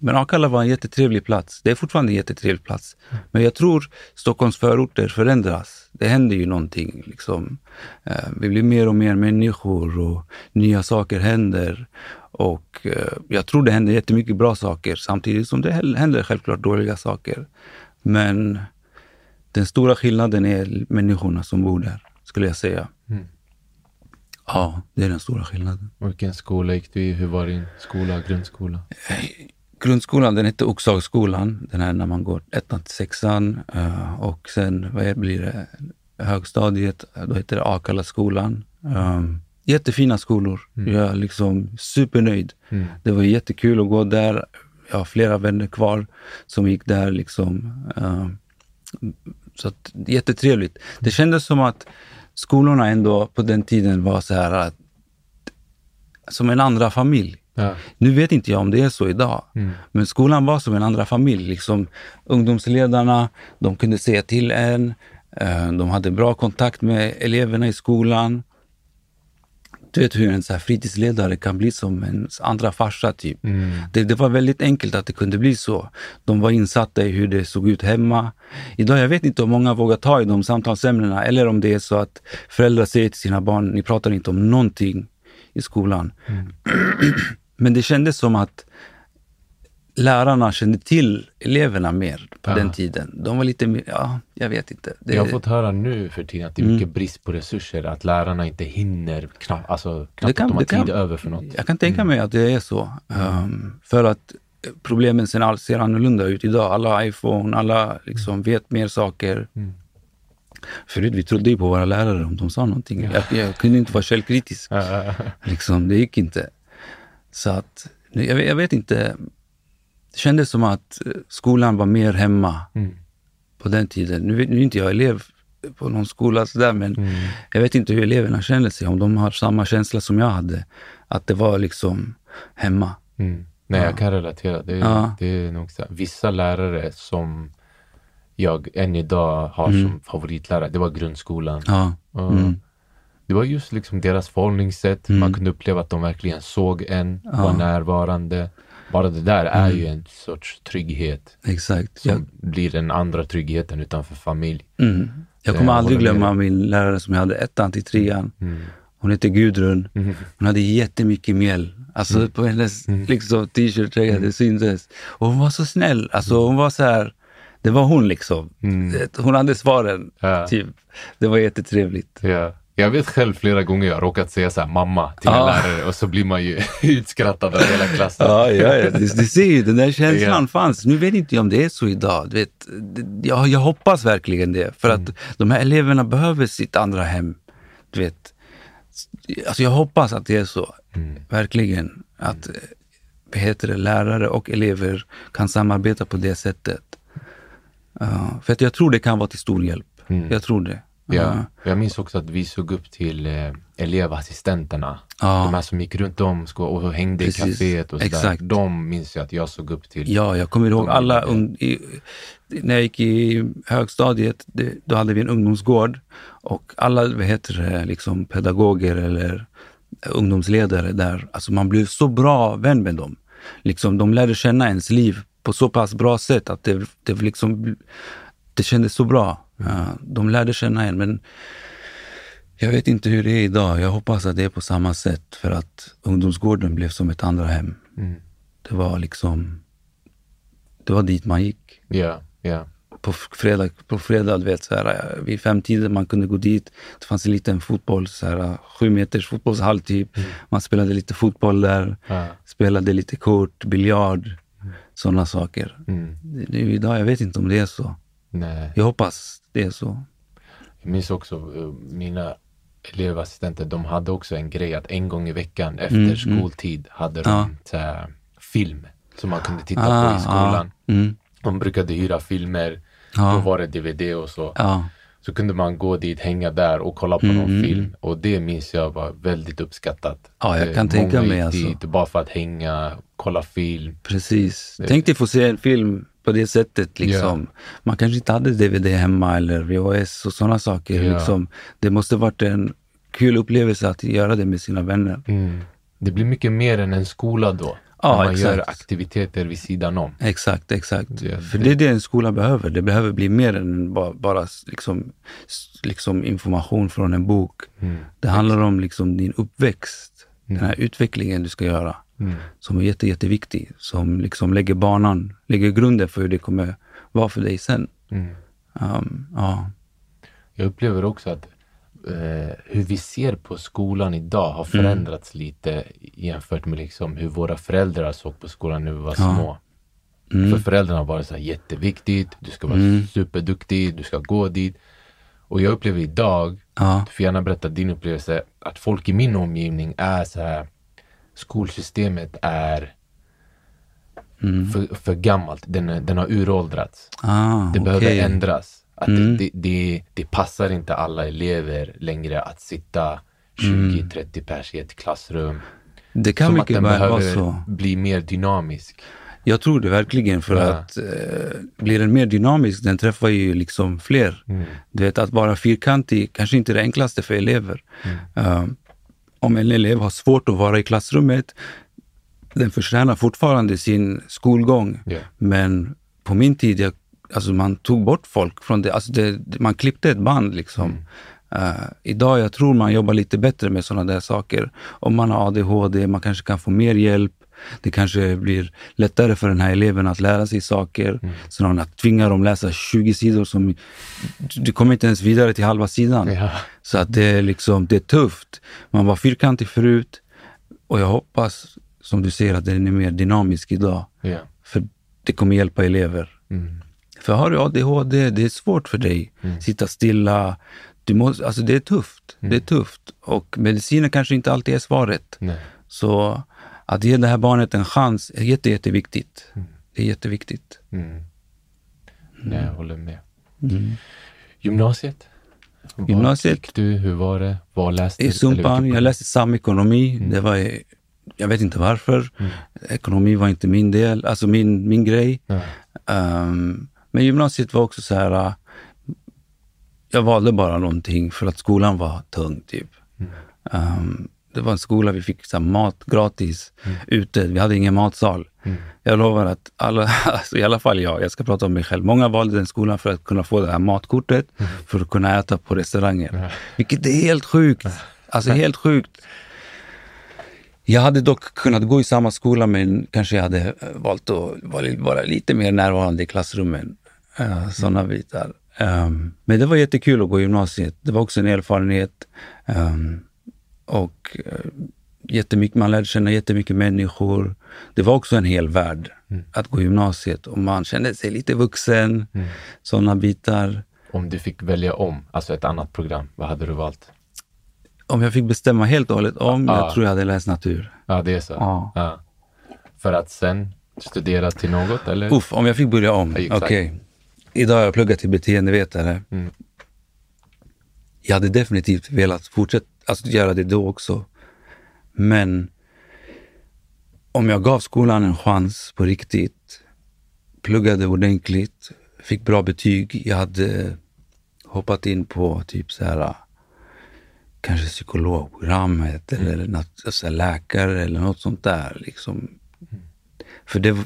men Akalla var en jättetrevlig plats. Det är fortfarande en jättetrevlig plats. Men jag tror Stockholms förorter förändras. Det händer ju någonting. Liksom. Eh, vi blir mer och mer människor och nya saker händer. Och eh, jag tror det händer jättemycket bra saker samtidigt som det hä- händer självklart dåliga saker. Men den stora skillnaden är människorna som bor där, skulle jag säga. Ja, det är den stora skillnaden. Och Vilken skola gick du i? Hur var din skola, grundskola? Grundskolan den hette Oxhagsskolan, den här när man går ettan till sexan. eh, och sen, vad blir det, högstadiet, då heter det Akalla-skolan. Um, jättefina skolor. Jag är liksom supernöjd. Det var jättekul att gå där. Jag har flera vänner kvar som gick där. liksom. Um, så att, jättetrevligt. Det kändes som att skolorna ändå på den tiden var så här att, som en andra familj. Ja. Nu vet inte jag om det är så idag, men skolan var som en andra familj. Liksom, ungdomsledarna, de kunde säga till en, eh, de hade bra kontakt med eleverna i skolan. Du vet hur en så här fritidsledare kan bli som en andra farsa typ. Det, det var väldigt enkelt att det kunde bli så. De var insatta i hur det såg ut hemma. Idag, jag vet inte om många vågar ta i de samtalsämnena eller om det är så att föräldrar säger till sina barn, ni pratar inte om någonting i skolan. <clears throat> Men det kändes som att lärarna kände till eleverna mer på den tiden. De var lite mer, ja, jag vet inte. Det, Jag har fått höra nu för tiden att det är mycket brist på resurser, att lärarna inte hinner, knappt, alltså, knappt att de har tid över för något. Jag kan tänka mig att det är så. Um, för att problemen ser, ser annorlunda ut idag. Alla har iPhone, alla liksom vet mer saker. Förut vi trodde ju på våra lärare om de sa någonting. Jag, jag kunde inte vara källkritisk. liksom, det gick inte. Så att, jag, vet- jag vet inte. Det kändes som att eh, skolan var mer hemma på den tiden. Nu, vet- nu är inte jag elev på någon skola sådär, men jag vet inte hur eleverna känner sig. Om de har samma känsla som jag hade. Att det var liksom hemma. Nej, jag kan relatera. Det Ja. det är nog så. Vissa lärare som jag än idag har som favoritlärare, det var grundskolan. Ja. Mm. Det var just liksom deras förhållningssätt. Man kunde uppleva att de verkligen såg en, var närvarande. Bara det där är ju en sorts trygghet Exakt. som Jag, blir den andra tryggheten utanför familj. mm. jag kommer aldrig håller med glömma min lärare som jag hade ettan till trean. Mm. Hon hette Gudrun. Hon hade jättemycket mjäll. Alltså Mm. på hennes liksom, t-shirt, tröja, det syntes. Och hon var så snäll. Alltså hon var så här, det var hon liksom. Hon hade svaren. Mm. Ja. Typ. Det var jättetrevligt. Ja. Jag vet själv flera gånger jag har råkat säga så här, mamma till en lärare och så blir man ju <laughs> utskrattad av hela klassen. Ja, ja, ja. Du, du ser ju, den där känslan Ja. fanns. Nu vet inte jag om det är så idag. Du vet, jag, jag hoppas verkligen det. För att de här eleverna behöver sitt andra hem. Du vet. Alltså jag hoppas att det är så. Verkligen. Att eh, vad heter det, lärare och elever kan samarbeta på det sättet. Ja, för att jag tror det kan vara till stor hjälp. Jag tror det. Ja. Jag minns också att vi såg upp till eh, elevassistenterna. Ja. De här som gick runt om och hängde Precis. i kaféet och sådär. De minns jag att jag såg upp till. Ja, jag kommer ihåg alla, ung, i, när jag gick i högstadiet, det, då hade vi en ungdomsgård och alla vad heter det, liksom pedagoger eller ungdomsledare där, alltså man blev så bra vän med dem. Liksom, de lärde känna ens liv på så pass bra sätt att det, det, liksom, det kändes så bra. De lärde känna en, men jag vet inte hur det är idag. Jag hoppas att det är på samma sätt för att ungdomsgården blev som ett andra hem. Mm. Det var liksom, det var dit man gick. Ja, ja. På fredag, på fredag vet, så här, vid femtiden man kunde gå dit. Det fanns en liten fotboll, så här, sju meters fotbollshall typ. Man spelade lite fotboll där, Ja. spelade lite kort, biljard, sådana saker. Mm. Det, det idag, jag vet inte om det är så. Nej. Jag hoppas det är så. Jag minns också eh, mina elevassistenter, de hade också en grej att en gång i veckan efter skoltid hade de Ja. här, film som man kunde titta Ah, på i skolan. ah, mm. De brukade hyra filmer, Ja. då var det DVD och så. Ja, Så kunde man gå dit, hänga där och kolla på någon film. Och det minns jag var väldigt uppskattat. Ja, jag Eh, kan tänka mig, alltså. dit bara för att hänga, kolla film. precis. Tänk dig få se en film på det sättet. Liksom. Man kanske inte hade DVD hemma eller VHS och sådana saker. Ja. Liksom. Det måste varit en kul upplevelse att göra det med sina vänner. Mm. Det blir mycket mer än en skola då. Ja, man exakt. gör aktiviteter vid sidan om. Exakt, exakt. Det- För det är det en skola behöver. Det behöver bli mer än bara, bara liksom, liksom information från en bok. Mm. Det handlar om liksom din uppväxt, den här utvecklingen du ska göra. Mm. Som är jätte, jätteviktig. Som liksom lägger banan, lägger grunden för hur det kommer vara för dig sen. Mm. Um, ja. Jag upplever också att eh, hur vi ser på skolan idag har förändrats lite jämfört med liksom hur våra föräldrar såg på skolan när vi var små. För föräldrarna var det så här jätteviktigt, du ska vara superduktig, du ska gå dit. Och jag upplever idag, Ja. du får gärna berätta din upplevelse, att folk i min omgivning är så här, skolsystemet är för, för gammalt, den, den har uråldrats. Ah, Det behöver okej. ändras. Att Mm. det, det, det, det passar inte alla elever längre att sitta 20-30 pers i ett klassrum. Det kan Som att mycket den väl vara behöver så. bli mer dynamisk. Jag tror det verkligen för Ja. att eh, blir den mer dynamisk, den träffar ju liksom fler. Mm. Du vet, att vara fyrkantig kanske inte är det enklaste för elever. Mm. Eh, om en elev har svårt att vara i klassrummet, den förtjänar fortfarande sin skolgång. Ja. Men på min tid, jag, alltså man tog bort folk från det. Alltså det man klippte ett band liksom. Eh, idag jag tror man jobbar lite bättre med sådana där saker. Om man har ADHD, man kanske kan få mer hjälp. Det kanske blir lättare för den här eleven att lära sig saker. Snarare än att tvinga dem läsa 20 sidor som du kommer inte ens vidare till halva sidan. Ja. Så att det är liksom, det är tufft. Man var fyrkantig förut och jag hoppas, som du säger, att den är mer dynamisk idag. Ja. För det kommer hjälpa elever. Mm. För har du ADHD, det är svårt för dig. Sitta stilla. Du måste, alltså det är tufft. Det är tufft. Och mediciner kanske inte alltid är svaret. Nej. Så att ge det här barnet en chans är jätte, jätteviktigt. Det är jätteviktigt. Mm. Nej, jag håller med. Gymnasiet? Vart Gymnasiet? gick du? Hur var det? Vad läste I du? Eller Sumpan, jag läste samekonomi. Det var jag vet inte varför. Ekonomi var inte min del, alltså min, min grej. Um, men gymnasiet var också så här, uh, jag valde bara någonting för att skolan var tung typ. Um, det var en skola, vi fick så mat gratis ute. Vi hade ingen matsal. Jag lovar att alla, <laughs> alltså i alla fall jag, jag ska prata om mig själv. Många valde den skolan för att kunna få det här matkortet för att kunna äta på restauranger. Vilket är helt sjukt. Alltså helt sjukt. Jag hade dock kunnat gå i samma skola men kanske jag hade eh, valt att vara vara lite mer närvarande i klassrummen. Uh, Sådana bitar. Um, men det var jättekul att gå i gymnasiet. Det var också en erfarenhet. Um, och uh, jättemycket, man lärde känna jättemycket människor. Det var också en hel värld att gå gymnasiet och man kände sig lite vuxen. Mm. Sådana bitar. Om du fick välja om, alltså ett annat program, vad hade du valt? Om jag fick bestämma helt och hållet om, Ja. jag tror jag hade läst natur. Ja, det är så. Ja. För att sen studera till något, eller? Uff, om jag fick börja om. Okej. Idag har jag pluggat till beteendevetare. Mm. Jag hade definitivt velat fortsätta alltså, göra det då också. Men om jag gav skolan en chans på riktigt, pluggade ordentligt, fick bra betyg, jag hade hoppat in på typ så här kanske psykologprogrammet eller något, alltså läkare eller något sånt där. Liksom. För det,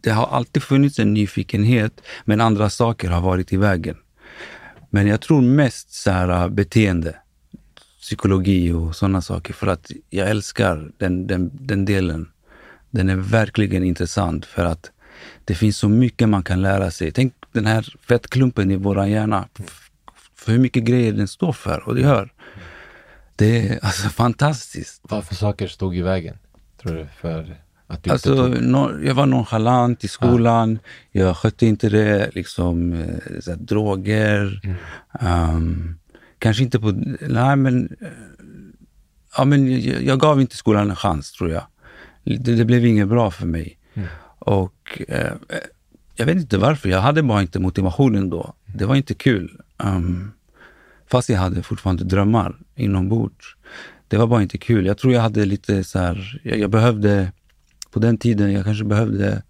det har alltid funnits en nyfikenhet, men andra saker har varit i vägen. Men jag tror mest så här, beteende, psykologi och sådana saker, för att jag älskar den, den, den delen. Den är verkligen intressant för att det finns så mycket man kan lära sig. Tänk den här fettklumpen i vår hjärna, för hur mycket grejer den står för och det gör. Det är alltså fantastiskt. Vad för saker stod i vägen, tror du, för att du Alltså, tog... no, jag var nonchalant i skolan. Jag skötte inte det. Liksom, eh, så här, droger. Ehm, kanske inte på... Nej, men... eh, Ja, men jag, jag gav inte skolan en chans, tror jag. Det, det blev inget bra för mig. Och eh, jag vet inte varför. Jag hade bara inte motivationen då. Det var inte kul. Um, fast jag hade fortfarande drömmar inombords. Det var bara inte kul. Jag tror jag hade lite så här, jag, jag behövde, på den tiden, jag kanske behövde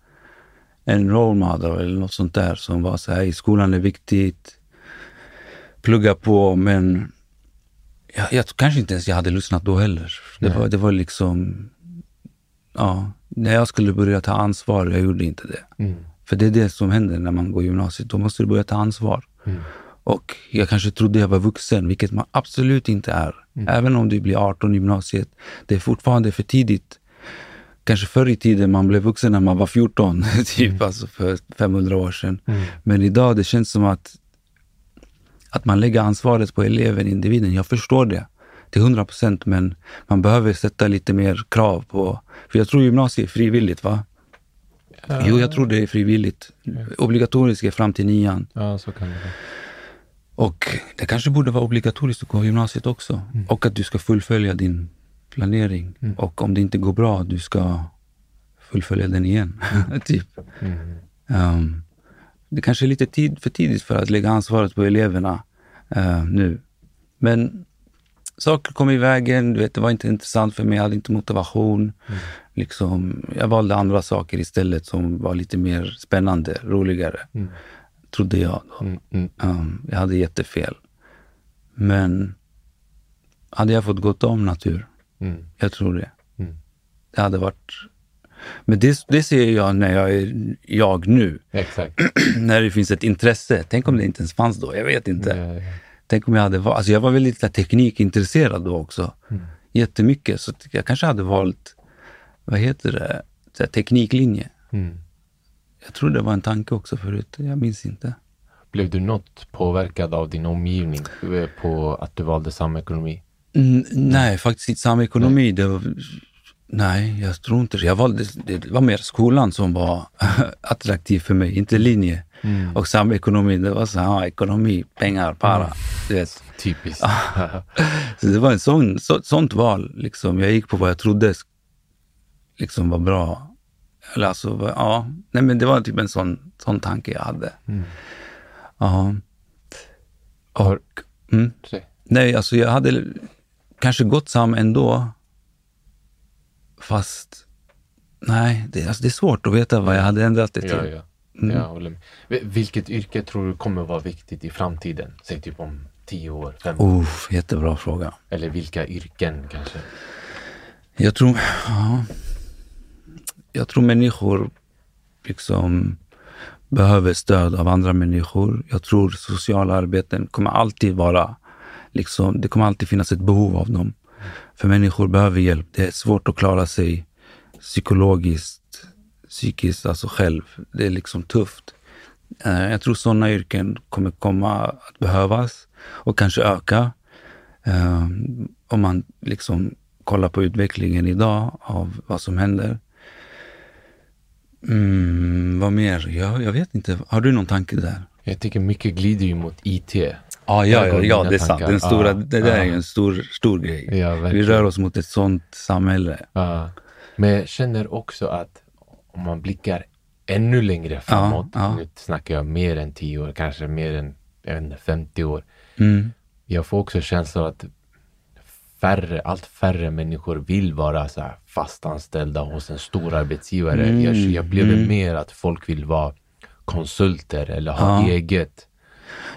en role model eller något sånt där som var så här, "Hej, skolan är viktigt, plugga på, men jag, jag kanske inte ens jag hade lyssnat då heller. Det var, det var liksom, ja, när jag skulle börja ta ansvar, jag gjorde inte det. Mm. För det är det som händer när man går gymnasiet. Då måste du börja ta ansvar. Och jag kanske trodde jag var vuxen, vilket man absolut inte är. Även om du blir 18 i gymnasiet. Det är fortfarande för tidigt. Kanske förr i tiden man blev vuxen när man var 14, <laughs> typ alltså för 500 år sedan. Men idag det känns som att, att man lägger ansvaret på eleven, individen. Jag förstår det till 100 procent, men man behöver sätta lite mer krav på... För jag tror gymnasiet är frivilligt, va? Jo, jag tror det är frivilligt. Obligatoriskt är fram till nian. Ja, så kan det vara. Och det kanske borde vara obligatoriskt att gå gymnasiet också. Och att du ska fullfölja din planering. Och om det inte går bra, du ska fullfölja den igen. <laughs> typ. Um, det kanske är lite tid, för tidigt för att lägga ansvaret på eleverna eh, nu. Men saker kom i vägen, du vet, det var inte intressant för mig, jag hade inte motivation. Liksom, jag valde andra saker istället som var lite mer spännande, roligare. Trodde jag då. Mm, mm. Um, jag hade jättefel. Men hade jag fått gått om natur? Mm. Jag tror det. Mm. Det hade varit... Men det, det ser jag när jag är jag nu. Exakt. <clears throat> när det finns ett intresse. Tänk om det inte ens fanns då. Jag vet inte. Ja. Tänk om jag hade varit... Alltså jag var väldigt teknikintresserad då också. Jättemycket. Så jag kanske hade valt, vad heter det, här tekniklinje. Mm. Jag tror det var en tanke också förut. Jag minns inte. Blev du något påverkad av din omgivning eh, på att du valde samekonomi? Mm, nej, faktiskt inte samma ekonomi. Det var, nej, jag tror inte det. Jag valde, det var mer skolan som var <laughs> attraktiv för mig, inte linje. Och samma ekonomi, det var så här, ekonomi, pengar, para. Du vet. Typiskt. <laughs> Så det var en sån, så, sånt val. Liksom. Jag gick på vad jag trodde liksom var bra. Eller alltså, ja. Nej, men det var typ en sån, sån tanke jag hade. Ja. Har, Mm. Nej, alltså jag hade kanske gått sam ändå. Fast, nej, det, alltså, det är svårt att veta vad jag hade ändrat det till. Ja, ja. Mm. Jag håller med. Vil- Vilket yrke tror du kommer vara viktigt i framtiden? Säg typ om tio år, fem år. Oh, jättebra fråga. Eller vilka yrken kanske? Jag tror, ja, jag tror människor liksom behöver stöd av andra människor. Jag tror sociala arbeten kommer alltid vara, liksom, det kommer alltid finnas ett behov av dem. För människor behöver hjälp. Det är svårt att klara sig psykologiskt, psykiskt, alltså själv. Det är liksom tufft. Eh, jag tror sådana yrken kommer komma att behövas och kanske öka. Eh, om man liksom kollar på utvecklingen idag av vad som händer. Mm, vad mer? Jag, jag vet inte. Har du någon tanke där? Jag tycker mycket glider ju mot IT. Ja, Där ja, ja, ja det är sant. Den stora, Ja, det där är ju ja. en stor, stor grej. Ja, Vi rör oss mot ett sånt samhälle. Ja. Men jag känner också att om man blickar ännu längre framåt, nu snackar jag mer än 10 år, kanske mer än jag inte, 50 år. Mm. Jag får också känslan att färre, allt färre människor vill vara så här fastanställda hos en stor arbetsgivare. Mm, Jag, jag upplever mm. mer att folk vill vara konsulter eller ha Ja. eget.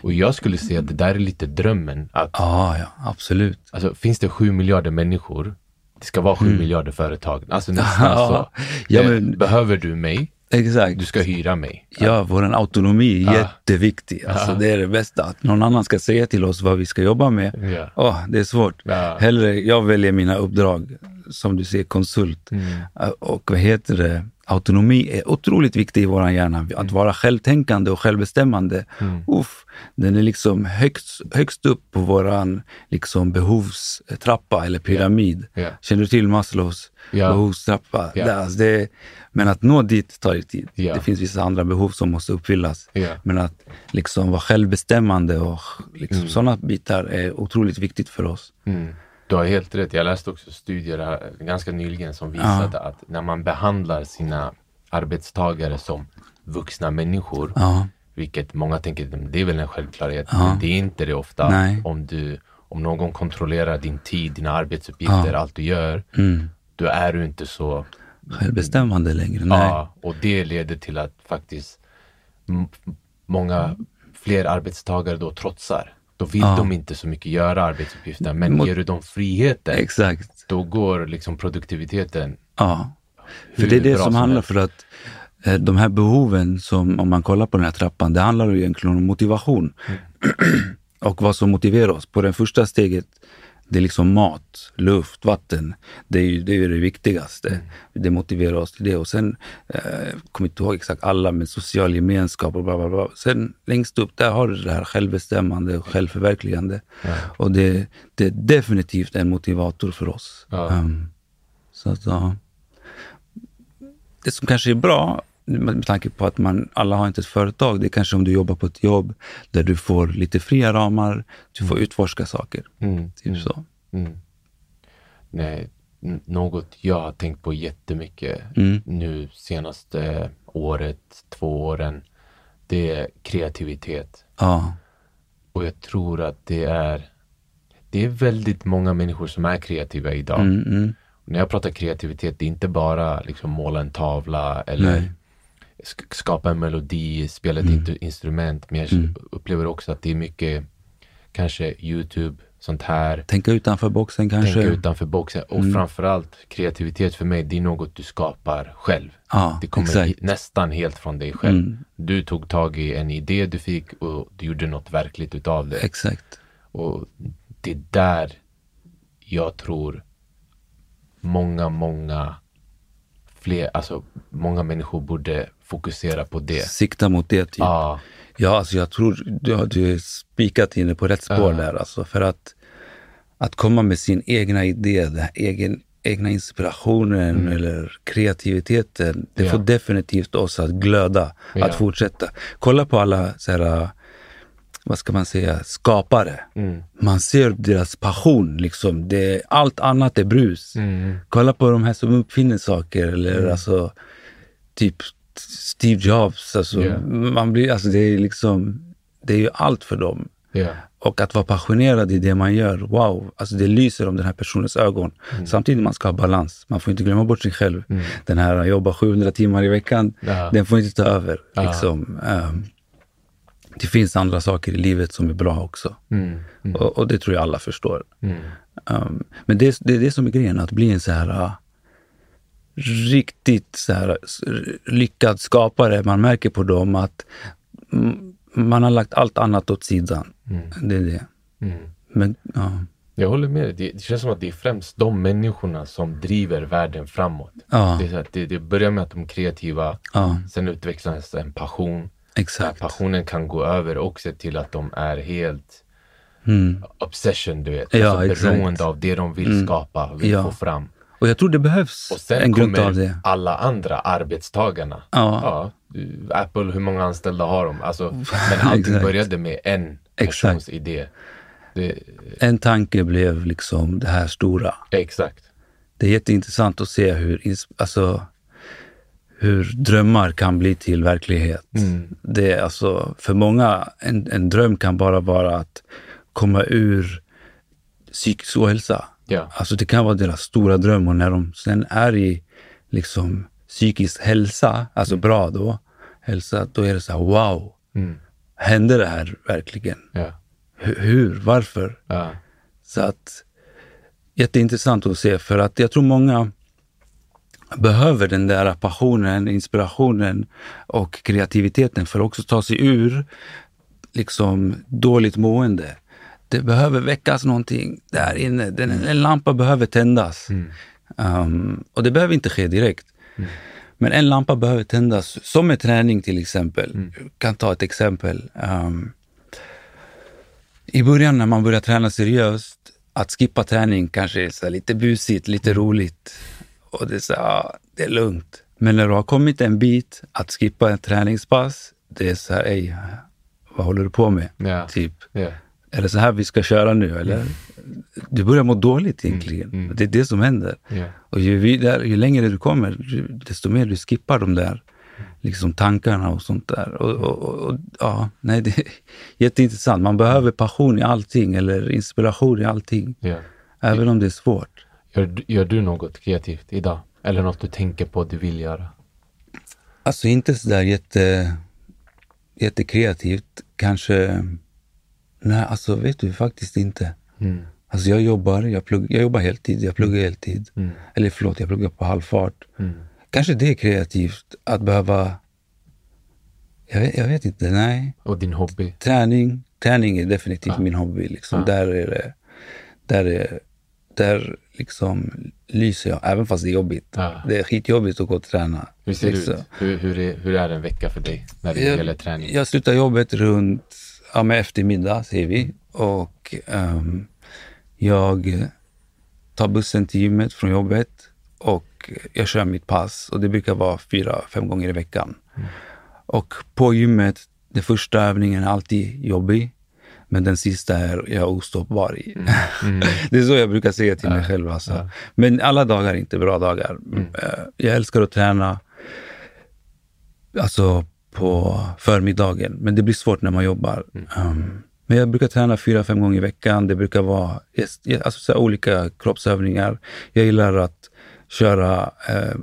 Och jag skulle säga att det där är lite drömmen. Att, Ja, ja, absolut. alltså, finns det sju miljarder människor, det ska vara sju miljarder företag. Alltså <laughs> nästan så. Mm. Ja, men- Behöver du mig, Exakt. du ska hyra mig. Ja, vår autonomi är Ja. jätteviktig. Alltså, Ja. Det är det bästa. Att någon annan ska säga till oss vad vi ska jobba med. Ja. Åh, det är svårt. Ja. Hellre, jag väljer mina uppdrag, som du säger, konsult. Mm. Och vad heter det? Autonomi är otroligt viktig i vår hjärna. Att vara självtänkande och självbestämmande. Mm. Uff, den är liksom högst, högst upp på våran liksom behovstrappa eller pyramid. Ja. Känner du till Maslows Ja. behovstrappa? Ja. Där, alltså det, men att nå dit tar ju tid. Det finns vissa andra behov som måste uppfyllas. Men att liksom vara självbestämmande och liksom Mm. sådana bitar är otroligt viktigt för oss. Mm. Du har helt rätt. Jag läste också studier ganska nyligen som visade att när man behandlar sina arbetstagare som vuxna människor, Ja, vilket många tänker det är väl en självklarhet, Ja. men det är inte det ofta. Nej. Om, du, om någon kontrollerar din tid, dina arbetsuppgifter, Ja. allt du gör, mm. då är du inte så självbestämmande längre. Nej. Ja, och det leder till att faktiskt många fler arbetstagare då trotsar. Då vill Ja. de inte så mycket göra arbetsuppgifter, men Mot- ger du dem friheten, Exakt. då går liksom produktiviteten. Ja. För det är det som som handlar för att eh, de här behoven som, om man kollar på den här trappan, det handlar ju egentligen om motivation. <clears throat> och vad som motiverar oss. På det första steget, det är liksom mat, luft, vatten. Det är ju det, är det viktigaste. Det motiverar oss till det. Och sen, eh, kommer inte ihåg exakt alla, men social gemenskap och bla bla bla. Sen längst upp, där har du det här självbestämmande och självförverkligande. Och det, det är definitivt en motivator för oss. Ja. Ehm, så att, ja. Det som kanske är bra, med tanke på att man alla har inte ett företag, det är kanske om du jobbar på ett jobb där du får lite fria ramar, du får utforska saker. Mm. Typ så. Mm. Nej, något jag har tänkt på jättemycket Mm. nu senaste året, två åren, det är kreativitet. Ja, Och jag tror att det är, det är väldigt många människor som är kreativa idag. mm, mm. När jag pratar kreativitet, det är inte bara liksom måla en tavla eller Nej. Sk- skapa en melodi, spela ett Mm. instrument. Men jag Mm. upplever också att det är mycket kanske Youtube, sånt här. tänka utanför boxen kanske. Tänka utanför boxen. Och Mm. framförallt kreativitet för mig, det är något du skapar själv. Ja, Det kommer exakt. nästan helt från dig själv. Mm. Du tog tag i en idé du fick och du gjorde något verkligt utav det. Exakt. Och det är där jag tror många, många fler, alltså många människor borde fokusera på det. Sikta mot det typ. Ja, Ja, alltså jag tror du har du är spikat inne på rätt spår Ja. där. Alltså, för att, att komma med sin egna idé, den egen, egna inspirationen eller kreativiteten, det Mm. Ja. får definitivt oss att glöda, Ja. att fortsätta. Kolla på alla så här, vad ska man säga, skapare. mm. Man ser deras passion, liksom. det, allt annat är brus. Mm. Kolla på de här som uppfinner saker eller alltså typ Steve Jobs. Alltså, Ja. man blir, alltså det är liksom, det är ju allt för dem. ja, Och att vara passionerad i det man gör, wow, alltså det lyser om den här personens ögon. Mm. Samtidigt man ska ha balans. Man får inte glömma bort sig själv. Mm. Den här jobba 700 timmar i veckan, ja. den får inte ta över. Ja. Liksom. Um, det finns andra saker i livet som är bra också. Mm. Mm. Och, och, det tror jag alla förstår. Um, men det, det är det som är grejen, att bli en så här uh, riktigt så här, lyckad skapare. Man märker på dem att man har lagt allt annat åt sidan. Mm. Det är det. Mm. Men, ja. Jag håller med dig. Det, känns som att det är främst de människorna som driver världen framåt. Ja. Det, är det, det börjar med att de är kreativa, ja. sen utvecklas en passion. Exakt. passionen kan gå över också till att de är helt mm. obsession, du vet. Ja, alltså beroende av det de vill mm. skapa, vill få fram. Och jag tror det behövs och sen en grund av det. alla andra arbetstagarna. Ja. ja. Apple, hur många anställda har de? Alltså, <laughs> men allting började med en persons Exakt. idé. Det... En tanke blev liksom det här stora. Exakt. Det är jätteintressant att se hur, alltså, hur drömmar kan bli till verklighet. Mm. Det är alltså, för många, en, en dröm kan bara vara att komma ur psykisk ohälsa. Ja. Alltså det kan vara deras stora dröm och när de sen är i liksom psykisk hälsa, alltså mm. bra då, hälsa, då är det så här wow. Mm. Hände det här verkligen? Ja. Hur? Varför? Ja. Så att jätteintressant att se för att jag tror många behöver den där passionen, inspirationen och kreativiteten för att också ta sig ur liksom dåligt mående det behöver väckas någonting där inne. Den, mm. En lampa behöver tändas. Mm. Um, och det behöver inte ske direkt. Mm. Men en lampa behöver tändas, som med träning till exempel. Mm. Jag kan ta ett exempel. Um, I början när man börjar träna seriöst, att skippa träning kanske är så lite busigt, lite mm. roligt. Och det är så ah, det är lugnt. Men när du har kommit en bit, att skippa ett träningspass, det är så här, ej, vad håller du på med? Yeah. Typ. Yeah är det så här vi ska köra nu? Eller? Mm. Du börjar må dåligt mm, egentligen. Mm. Mm. Det är det som händer. Yeah. Och ju, vidare, ju längre du kommer, desto mer du skippar de där liksom, tankarna och sånt där. Och, och, och, ja, nej, det är <laughs> jätteintressant. Man behöver passion i allting eller inspiration i allting. Yeah. Även om det är svårt. Gör, gör du något kreativt idag? Eller något du tänker på att du vill göra? Alltså inte sådär jätte, jättekreativt. Kanske Nej, alltså vet du faktiskt inte. Mm. Alltså jag jobbar, jag, plugg, jag jobbar heltid, jag pluggar heltid. Mm. Eller förlåt, jag pluggar på halvfart. Mm. Kanske det är kreativt att behöva... Jag vet, jag vet inte, nej. Och din hobby? Träning. Träning är definitivt ah. min hobby. Liksom. Ah. Där är det... Där, är, där liksom lyser jag, även fast det är jobbigt. Ah. Det är skitjobbigt att gå och träna. Hur ser liksom. det ut? Hur, hur, är, hur är en vecka för dig när det jag, gäller träning? Jag slutar jobbet runt ja, med eftermiddag, säger vi. Och um, jag tar bussen till gymmet från jobbet och jag kör mitt pass. Och det brukar vara fyra, fem gånger i veckan. Mm. Och på gymmet, den första övningen är alltid jobbig. Men den sista är jag ostoppbar i. Mm. Mm. <laughs> det är så jag brukar säga till mig själv. Alltså. Ja. Men alla dagar är inte bra dagar. Mm. Eh, jag älskar att träna. Alltså på förmiddagen. Men det blir svårt när man jobbar. Mm. Um, men jag brukar träna fyra, fem gånger i veckan. Det brukar vara alltså, så olika kroppsövningar. Jag gillar att köra eh,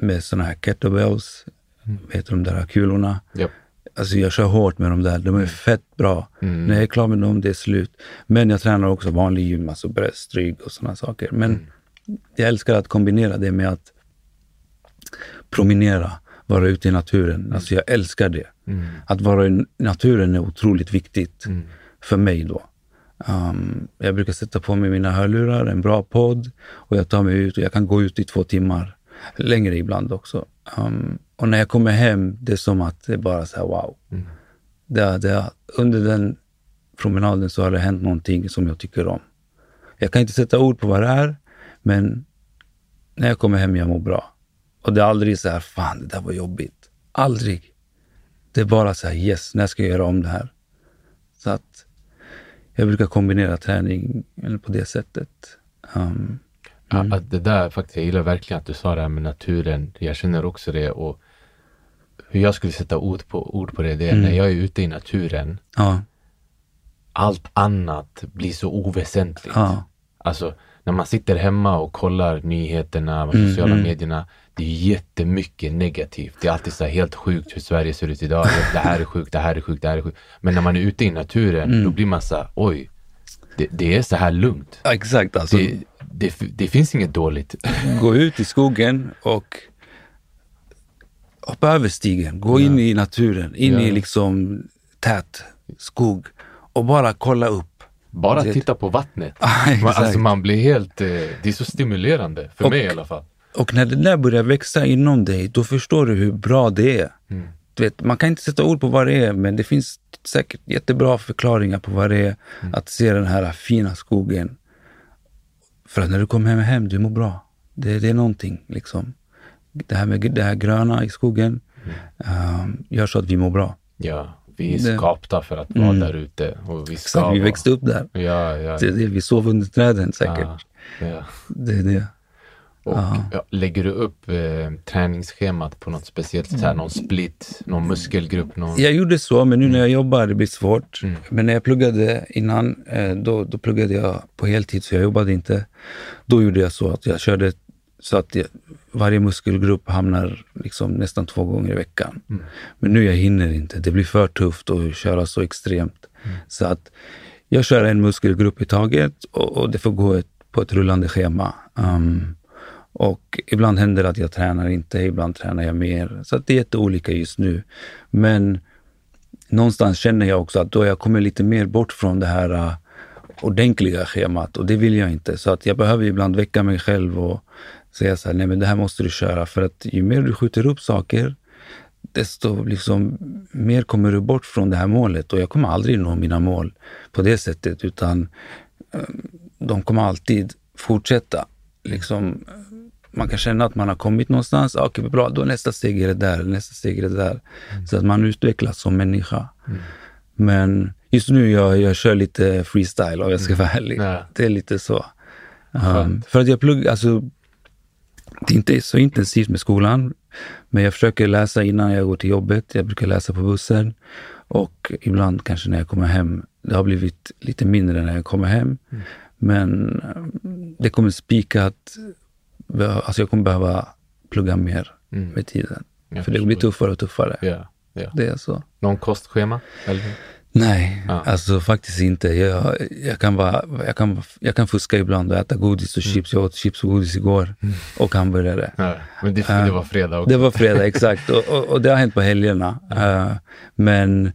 med såna här kettlebells, mm. vet du, de där kulorna. Yep. Alltså jag kör hårt med de där. De är fett bra. Mm. När jag är klar med dem, det är slut. Men jag tränar också vanlig gym, alltså bröst, rygg och sådana saker. Men mm. jag älskar att kombinera det med att promenera vara ute i naturen. Mm. Alltså jag älskar det. Mm. Att vara i naturen är otroligt viktigt mm. för mig då. Um, jag brukar sätta på mig mina hörlurar, en bra podd och jag tar mig ut och jag kan gå ut i två timmar. Längre ibland också. Um, och när jag kommer hem, det är som att det är bara så här wow. Mm. Det, det, under den promenaden så har det hänt någonting som jag tycker om. Jag kan inte sätta ord på vad det är, men när jag kommer hem jag mår bra. Och det är aldrig så här, fan det där var jobbigt. Aldrig. Det är bara så här, yes, när ska jag göra om det här? Så att jag brukar kombinera träning på det sättet. Um, mm. ja, det där faktiskt, jag gillar verkligen att du sa det här med naturen. Jag känner också det och hur jag skulle sätta ord på, ord på det, det är mm. när jag är ute i naturen. Ja. allt annat blir så oväsentligt. Ja. Alltså när man sitter hemma och kollar nyheterna, de sociala mm. medierna. Det är jättemycket negativt. Det är alltid så här helt sjukt hur Sverige ser ut idag. Det här är sjukt, det här är sjukt, det här är sjukt. Men när man är ute i naturen, Mm. då blir man så här, oj, det, det är så här lugnt. Ja, Exakt, alltså Det, det, det finns inget dåligt. gå ut i skogen och hoppa över stigen, gå in i naturen, in Ja. i liksom tät skog och bara kolla upp. Bara titta på vattnet. <laughs> Ja, Man, alltså man blir helt, eh, det är så stimulerande, för Och- mig i alla fall. Och när det där börjar växa inom dig, då förstår du hur bra det är. Mm. Du vet, man kan inte sätta ord på vad det är, men det finns säkert jättebra förklaringar på vad det är Mm. att se den här fina skogen. För att när du kommer hem, hem du mår bra. Det, det är någonting liksom. Det här med det här gröna i skogen Mm. um, gör så att vi mår bra. Ja, vi är Det- skapta för att vara Mm. där ute. Och vi Så vi växte upp där. Ja, ja. Det är det, vi sov under träden säkert. Ja, ja. Det är det. Och Ja. lägger du upp eh, träningsschemat på något speciellt sätt? här, Någon split, någon muskelgrupp? Någon... Jag gjorde så, men nu när jag jobbar det blir svårt. Mm. Men när jag pluggade innan, eh, då, då pluggade jag på heltid så jag jobbade inte. Då gjorde jag så att jag körde så att jag, varje muskelgrupp hamnar liksom nästan två gånger i veckan. Mm. Men nu jag hinner inte. Det blir för tufft att köra så extremt. Mm. Så att jag kör en muskelgrupp i taget och, och det får gå ett, på ett rullande schema. Um, och ibland händer det att jag tränar inte, ibland tränar jag mer. Så att det är jätteolika just nu. Men någonstans känner jag också att då jag kommer lite mer bort från det här uh, ordentliga schemat och det vill jag inte. Så att jag behöver ibland väcka mig själv och säga så här, nej men det här måste du köra. För att ju mer du skjuter upp saker, desto liksom mer kommer du bort från det här målet. Och jag kommer aldrig nå mina mål på det sättet, utan um, de kommer alltid fortsätta. Liksom, man kan känna att man har kommit någonstans. Ah, Okej, bra, då nästa steg är det där, nästa steg är det där. Så att man utvecklas som människa. Men just nu jag, jag kör lite freestyle om jag ska vara ärlig. Ja. Det är lite så. Um, för att jag pluggar, alltså det är inte så intensivt med skolan, men jag försöker läsa innan jag går till jobbet. Jag brukar läsa på bussen och ibland kanske när jag kommer hem. Det har blivit lite mindre när jag kommer hem, men eh, det kommer spika att alltså jag kommer behöva plugga mer Mm. med tiden. Jag För det blir tuffare och tuffare. Ja, ja. Det är så. Någon kostschema? Eller? Nej, Ja. alltså faktiskt inte. Jag, jag, kan vara, jag, kan, jag kan fuska ibland och äta godis och chips. Jag åt chips och godis igår och hamburgare. Ja, men det, det var fredag också. Det var fredag, exakt. Och, och, och det har hänt på helgerna. Eh, men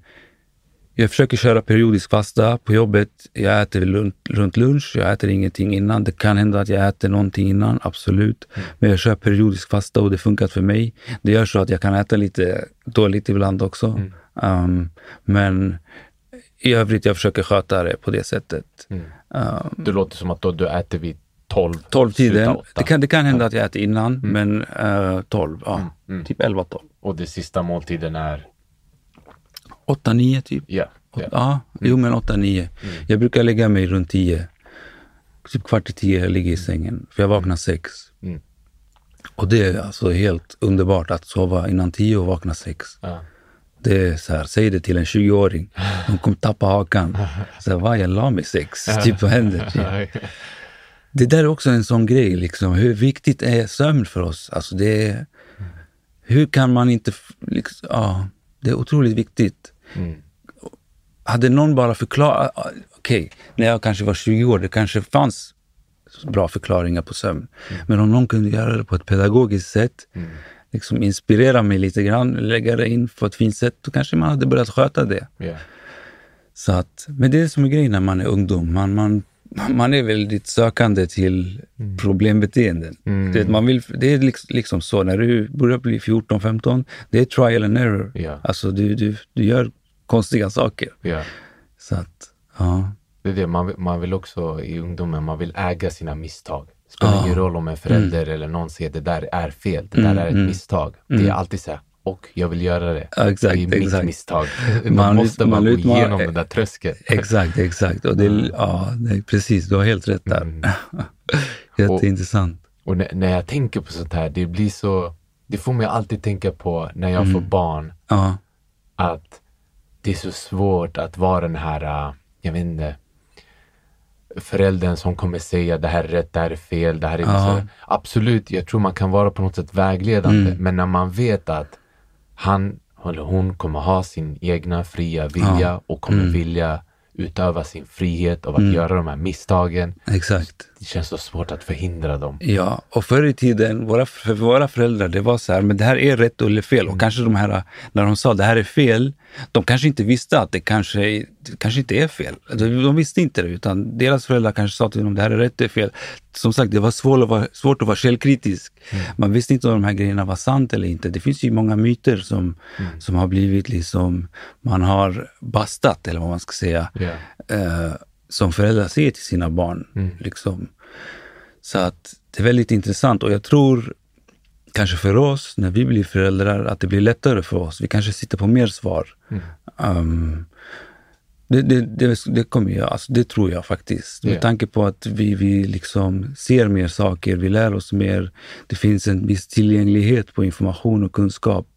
jag försöker köra periodisk fasta på jobbet. Jag äter runt, lunch, jag äter ingenting innan. Det kan hända att jag äter någonting innan, absolut. Men jag kör periodisk fasta och det funkar för mig. Det gör så att jag kan äta lite dåligt ibland också. Um, men i övrigt, jag försöker sköta det på det sättet. Mm. Um, Det låter som att då du äter vid 12. 12 slutar tiden. Det kan, det kan hända att jag äter innan, men uh, 12. Ja, mm. typ 11-12. Och det sista måltiden är? 8-9 typ. Ja. ja. Ja, jo men 8-9. Jag brukar lägga mig runt 10. Typ kvart i 10 jag ligger i sängen. För jag vaknar 6. Mm. Och det är alltså helt underbart att sova innan 10 och vakna 6. Ja. Det är så här, säg det till en 20-åring. De kommer tappa hakan. <laughs> Så här, va, jag la mig 6. Typ vad händer? <laughs> Typ. Det där är också en sån grej, liksom. hur viktigt är sömn för oss? Alltså det är, hur kan man inte... Liksom, ja, det är otroligt viktigt. Mm. Hade någon bara förklarat... Okej, när jag kanske var 20 år, det kanske fanns bra förklaringar på sömn. Men om någon kunde göra det på ett pedagogiskt sätt, Mm. liksom inspirera mig lite grann, lägga det in på ett fint sätt, då kanske man hade börjat sköta det. Ja. Så att, men det är som är grejen när man är ungdom. Man, man, man är väldigt sökande till problembeteenden. Mm. Det, man vill, det är liksom, liksom så, när du börjar bli 14-15, det är trial and error. Ja. Alltså du, du, du gör konstiga saker. ja. Så att, ja. Det är det, man, man vill också i ungdomen, man vill äga sina misstag. Det spelar ingen roll om en förälder eller någon säger det där är fel, det där Mm, är ett mm. misstag. Det är alltid så här, och jag vill göra det. Ja, exakt, det är mitt exakt. misstag. <laughs> Man, Man måste bara man gå igenom den där tröskeln. <laughs> Exakt, exakt. Och det, ja, nej, precis, du har helt rätt där. Mm. <laughs> Jätteintressant. Och när, när jag tänker på sånt här, det blir så, det får mig alltid tänka på när jag Mm. får barn, Ja, att det är så svårt att vara den här, äh, jag vet inte, föräldern som kommer säga det här är rätt, det här är fel, det här är Ja. Absolut, jag tror man kan vara på något sätt vägledande, Mm. men när man vet att han eller hon kommer ha sin egna fria vilja och kommer Mm. vilja utöva sin frihet av att göra de här misstagen. Exakt. Det känns så svårt att förhindra dem. Ja, och förr i tiden, våra, för våra föräldrar, det var så här, men det här är rätt eller fel. Mm. Och kanske de här, när de sa det här är fel, de kanske inte visste att det kanske, det kanske inte är fel. De, de visste inte det, utan deras föräldrar kanske sa till dem det här är rätt eller fel. Som sagt, det var svårt att vara, svårt att vara källkritisk. Mm. Man visste inte om de här grejerna var sant eller inte. Det finns ju många myter som, Mm. som har blivit liksom, man har bastat, eller vad man ska säga Ja. Eh, som föräldrar säger till sina barn. Liksom. Så att det är väldigt intressant och jag tror kanske för oss när vi blir föräldrar att det blir lättare för oss. Vi kanske sitter på mer svar. Um, det, det, det, det kommer jag, alltså det tror jag faktiskt. Med Ja. tanke på att vi, vi liksom ser mer saker, vi lär oss mer. Det finns en viss tillgänglighet på information och kunskap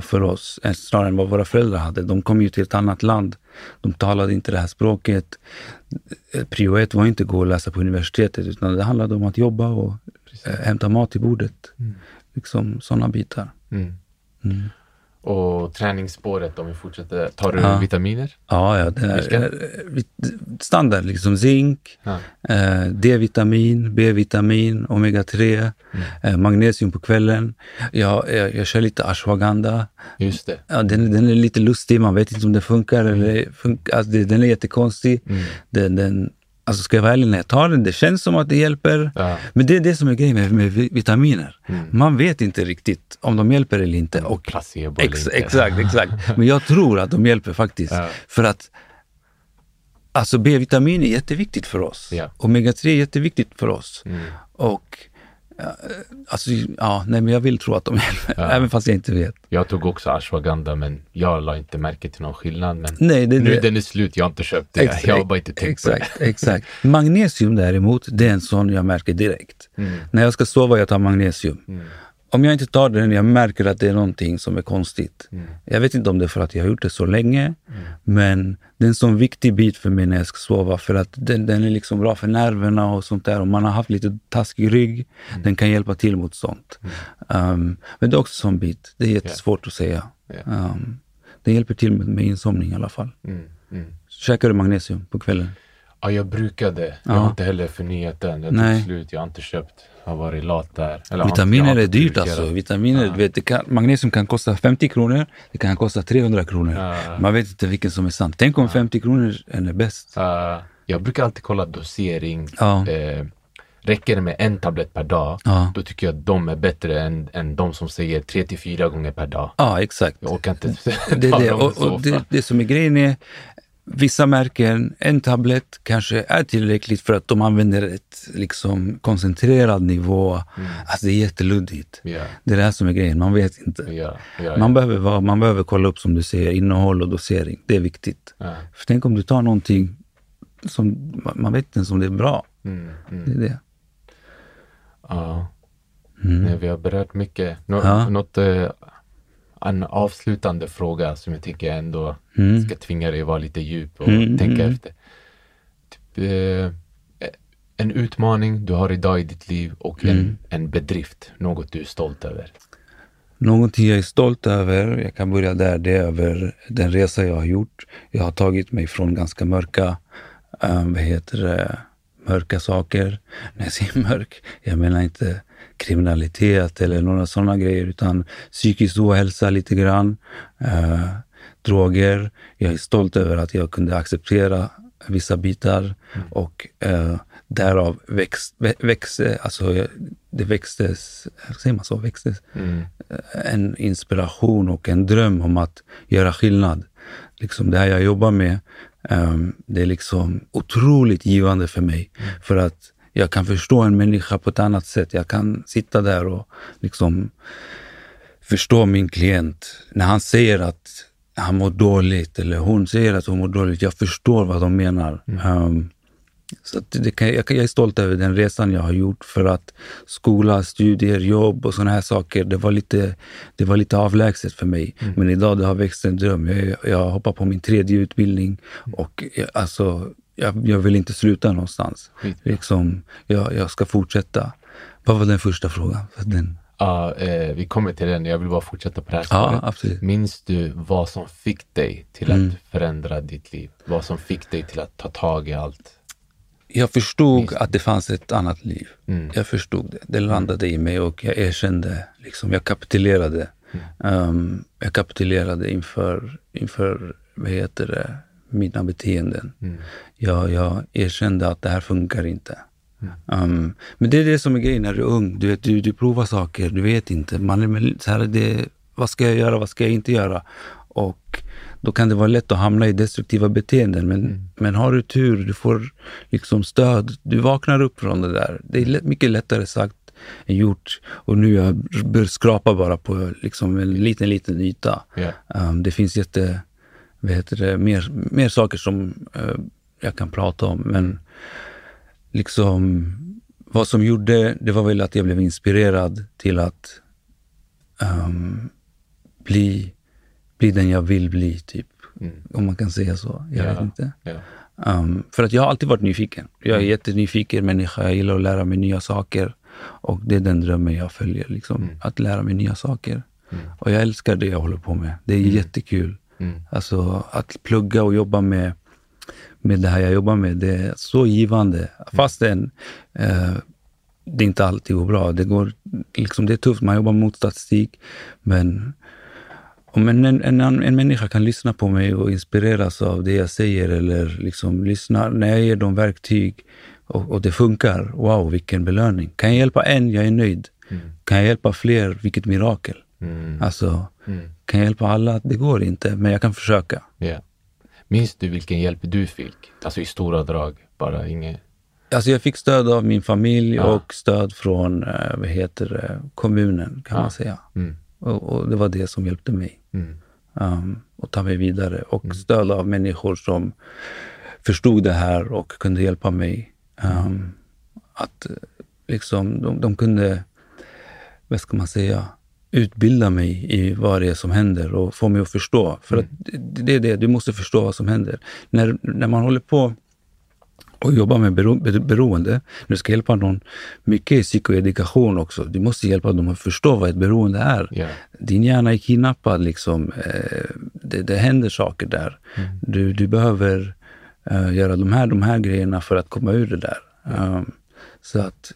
för oss, än- snarare än vad våra föräldrar hade. De kom ju till ett annat land. De talade inte det här språket. Eh, Prio ett var inte att gå och läsa på universitetet, utan det handlade om att jobba och eh, hämta mat till bordet. Liksom sådana bitar. Mm. Mm. Och träningsspåret, om vi fortsätter, tar du Ja. vitaminer? Ja, ja eh, standard, liksom zink, Ja. eh, D-vitamin, B-vitamin, omega-3, eh, magnesium på kvällen. Jag, jag, jag kör lite ashwagandha. Just det. Ja, den, den är lite lustig, man vet inte om det funkar eller funkar. Alltså, den är jättekonstig. Den, den, alltså ska jag vara ärlig, när jag tar den, det känns som att det hjälper. Ja. Men det är det som är grejen med, med vi- vitaminer. Man vet inte riktigt om de hjälper eller inte. Och Placebo eller Ex, inte. exakt, <laughs> exakt. Men jag tror att de hjälper faktiskt. Ja. För att alltså B-vitamin är jätteviktigt för oss. Ja. Omega-3 är jätteviktigt för oss. Mm. Och alltså, ja, nej, men jag vill tro att de hjälper, Ja. även fast jag inte vet. Jag tog också ashwagandha men jag la inte märke till någon skillnad. Men Nej, det, nu det, den är slut, jag har inte köpt det. Ex- jag har bara inte tänkt på det. exakt, exakt. Magnesium däremot, det är en sån jag märker direkt. Mm. När jag ska sova, jag tar magnesium. Om jag inte tar den, jag märker att det är någonting som är konstigt. Mm. Jag vet inte om det är för att jag har gjort det så länge, men det är en sån viktig bit för mig när jag ska sova. För att den, den är liksom bra för nerverna och sånt där. Om man har haft lite taskig rygg, Mm. den kan hjälpa till mot sånt. Um, men det är också en sån bit. Det är jättesvårt att säga. Ja. Um, den hjälper till med, med insomning i alla fall. Mm. Mm. Käkar du magnesium på kvällen? Ja, jag brukade. Jag Ja. har inte heller förnyat den. Jag Nej. tog slut, jag har inte köpt. Jag har varit lat där. Eller, Vitaminer är dyrt alltså. Vitaminer, du vet, det kan, magnesium kan kosta 50 kronor, det kan kosta 300 kronor. Ja. Man vet inte vilken som är sant. Tänk om 50 kronor är bäst. Uh, jag brukar alltid kolla dosering. Ja. Eh, räcker det med en tablett per dag, Ja. då tycker jag att de är bättre än, än de som säger tre till fyra gånger per dag. Ja, exakt. Jag orkar inte Det, det. Och, och det, det som är grejen är, vissa märken, en tablett kanske är tillräckligt för att de använder ett liksom koncentrerad nivå. Alltså det är jätteluddigt. Ja, Det är det här som är grejen, man vet inte. ja, ja, Man, behöver vara, man behöver kolla upp, som du säger, innehåll och dosering. Det är viktigt. För tänk om du tar någonting som man- man vet inte ens om det är bra. Mm, mm. Det är det. Ja. Nej, vi har berört mycket. Nå- Ja. Något, eh, en avslutande fråga som jag tycker ändå ska tvinga dig att vara lite djup och Mm, tänka mm. efter. Typ, eh, en utmaning du har idag i ditt liv och Mm. en, en bedrift, något du är stolt över. Någonting jag är stolt över, jag kan börja där, det är över den resa jag har gjort. Jag har tagit mig från ganska mörka, eh, vad heter det, mörka saker. När jag säger mörk, jag menar inte kriminalitet eller några sådana grejer, utan psykisk ohälsa lite grann, eh, droger. Jag är stolt över att jag kunde acceptera vissa bitar och eh, därav växt, vä- växte, alltså det växtes, säger man så, växtes Mm. en inspiration och en dröm om att göra skillnad. Liksom det här jag jobbar med, ehm, det är liksom otroligt givande för mig. För att jag kan förstå en människa på ett annat sätt. Jag kan sitta där och liksom förstå min klient. När han säger att han mår dåligt eller hon säger att hon mår dåligt. Jag förstår vad de menar. Ehm, Så att det kan, jag, jag är stolt över den resan jag har gjort för att skola, studier, jobb och sådana här saker, det var lite, det var lite avlägset för mig. Mm. Men idag det har växt en dröm. Jag, jag hoppar på min tredje utbildning och jag, alltså, jag, jag vill inte sluta någonstans. Mm. Liksom, jag, jag ska fortsätta. Vad var den första frågan? Den... Ja, eh, vi kommer till den. Jag vill bara fortsätta på det här Ja, absolut. Minns du vad som fick dig till mm. att förändra ditt liv? Vad som fick dig till att ta tag i allt? Jag förstod att det fanns ett annat liv. Mm. Jag förstod det. Det landade mm. i mig och jag erkände. Liksom, jag kapitulerade. Mm. Um, jag kapitulerade inför, inför vad heter det, mina beteenden. Mm. Jag, jag erkände att det här funkar inte. Um, men det är det som är grejen när du är ung. Du, vet, du, du provar saker, du vet inte. Man är så här, det, vad ska jag göra, vad ska jag inte göra? Och då kan det vara lätt att hamna i destruktiva beteenden. Men, mm. men har du tur, du får liksom stöd, du vaknar upp från det där. Det är mycket lättare sagt än gjort. Och nu jag skrapa bara på liksom en liten, liten yta. Yeah. Um, det finns jätte, vad heter det, mer, mer saker som uh, jag kan prata om. Men liksom, vad som gjorde, det var väl att jag blev inspirerad till att um, bli, bli den jag vill bli, typ. Mm. Om man kan säga så. Jag ja, vet inte. Ja. Um, för att jag har alltid varit nyfiken. Jag är mm. jättenyfiken människa. Jag gillar att lära mig nya saker. Och det är den drömmen jag följer, liksom, mm. att lära mig nya saker. Mm. Och jag älskar det jag håller på med. Det är mm. jättekul. Mm. Alltså att plugga och jobba med med det här jag jobbar med. Det är så givande. Fastän eh, det inte alltid går bra. Det, går, liksom, det är tufft, man jobbar mot statistik. Men om en, en, en, en människa kan lyssna på mig och inspireras av det jag säger eller liksom lyssna när jag ger dem verktyg och, och det funkar. Wow, vilken belöning. Kan jag hjälpa en, jag är nöjd. Mm. Kan jag hjälpa fler, vilket mirakel. Mm. Alltså, mm. kan jag hjälpa alla? Det går inte, men jag kan försöka. Yeah. Minns du vilken hjälp du fick? Alltså i stora drag, bara inget... Alltså jag fick stöd av min familj ja. och stöd från eh, vad heter kommunen kan ja. man säga. Mm. Och, och, det var det som hjälpte mig mm. um, att ta mig vidare. Och mm. stöd av människor som förstod det här och kunde hjälpa mig. Um, att liksom, de, de kunde, vad ska man säga, utbilda mig i vad det är som händer och få mig att förstå. För mm. att det är det, du måste förstå vad som händer. När, när man håller på och jobbar med bero, beroende, när du ska hjälpa någon, mycket i psykoedukation också. Du måste hjälpa dem att förstå vad ett beroende är. Yeah. Din hjärna är kidnappad, liksom. Eh, det, det händer saker där. Mm. Du, du behöver uh, göra de här, de här grejerna för att komma ur det där. Mm. Så att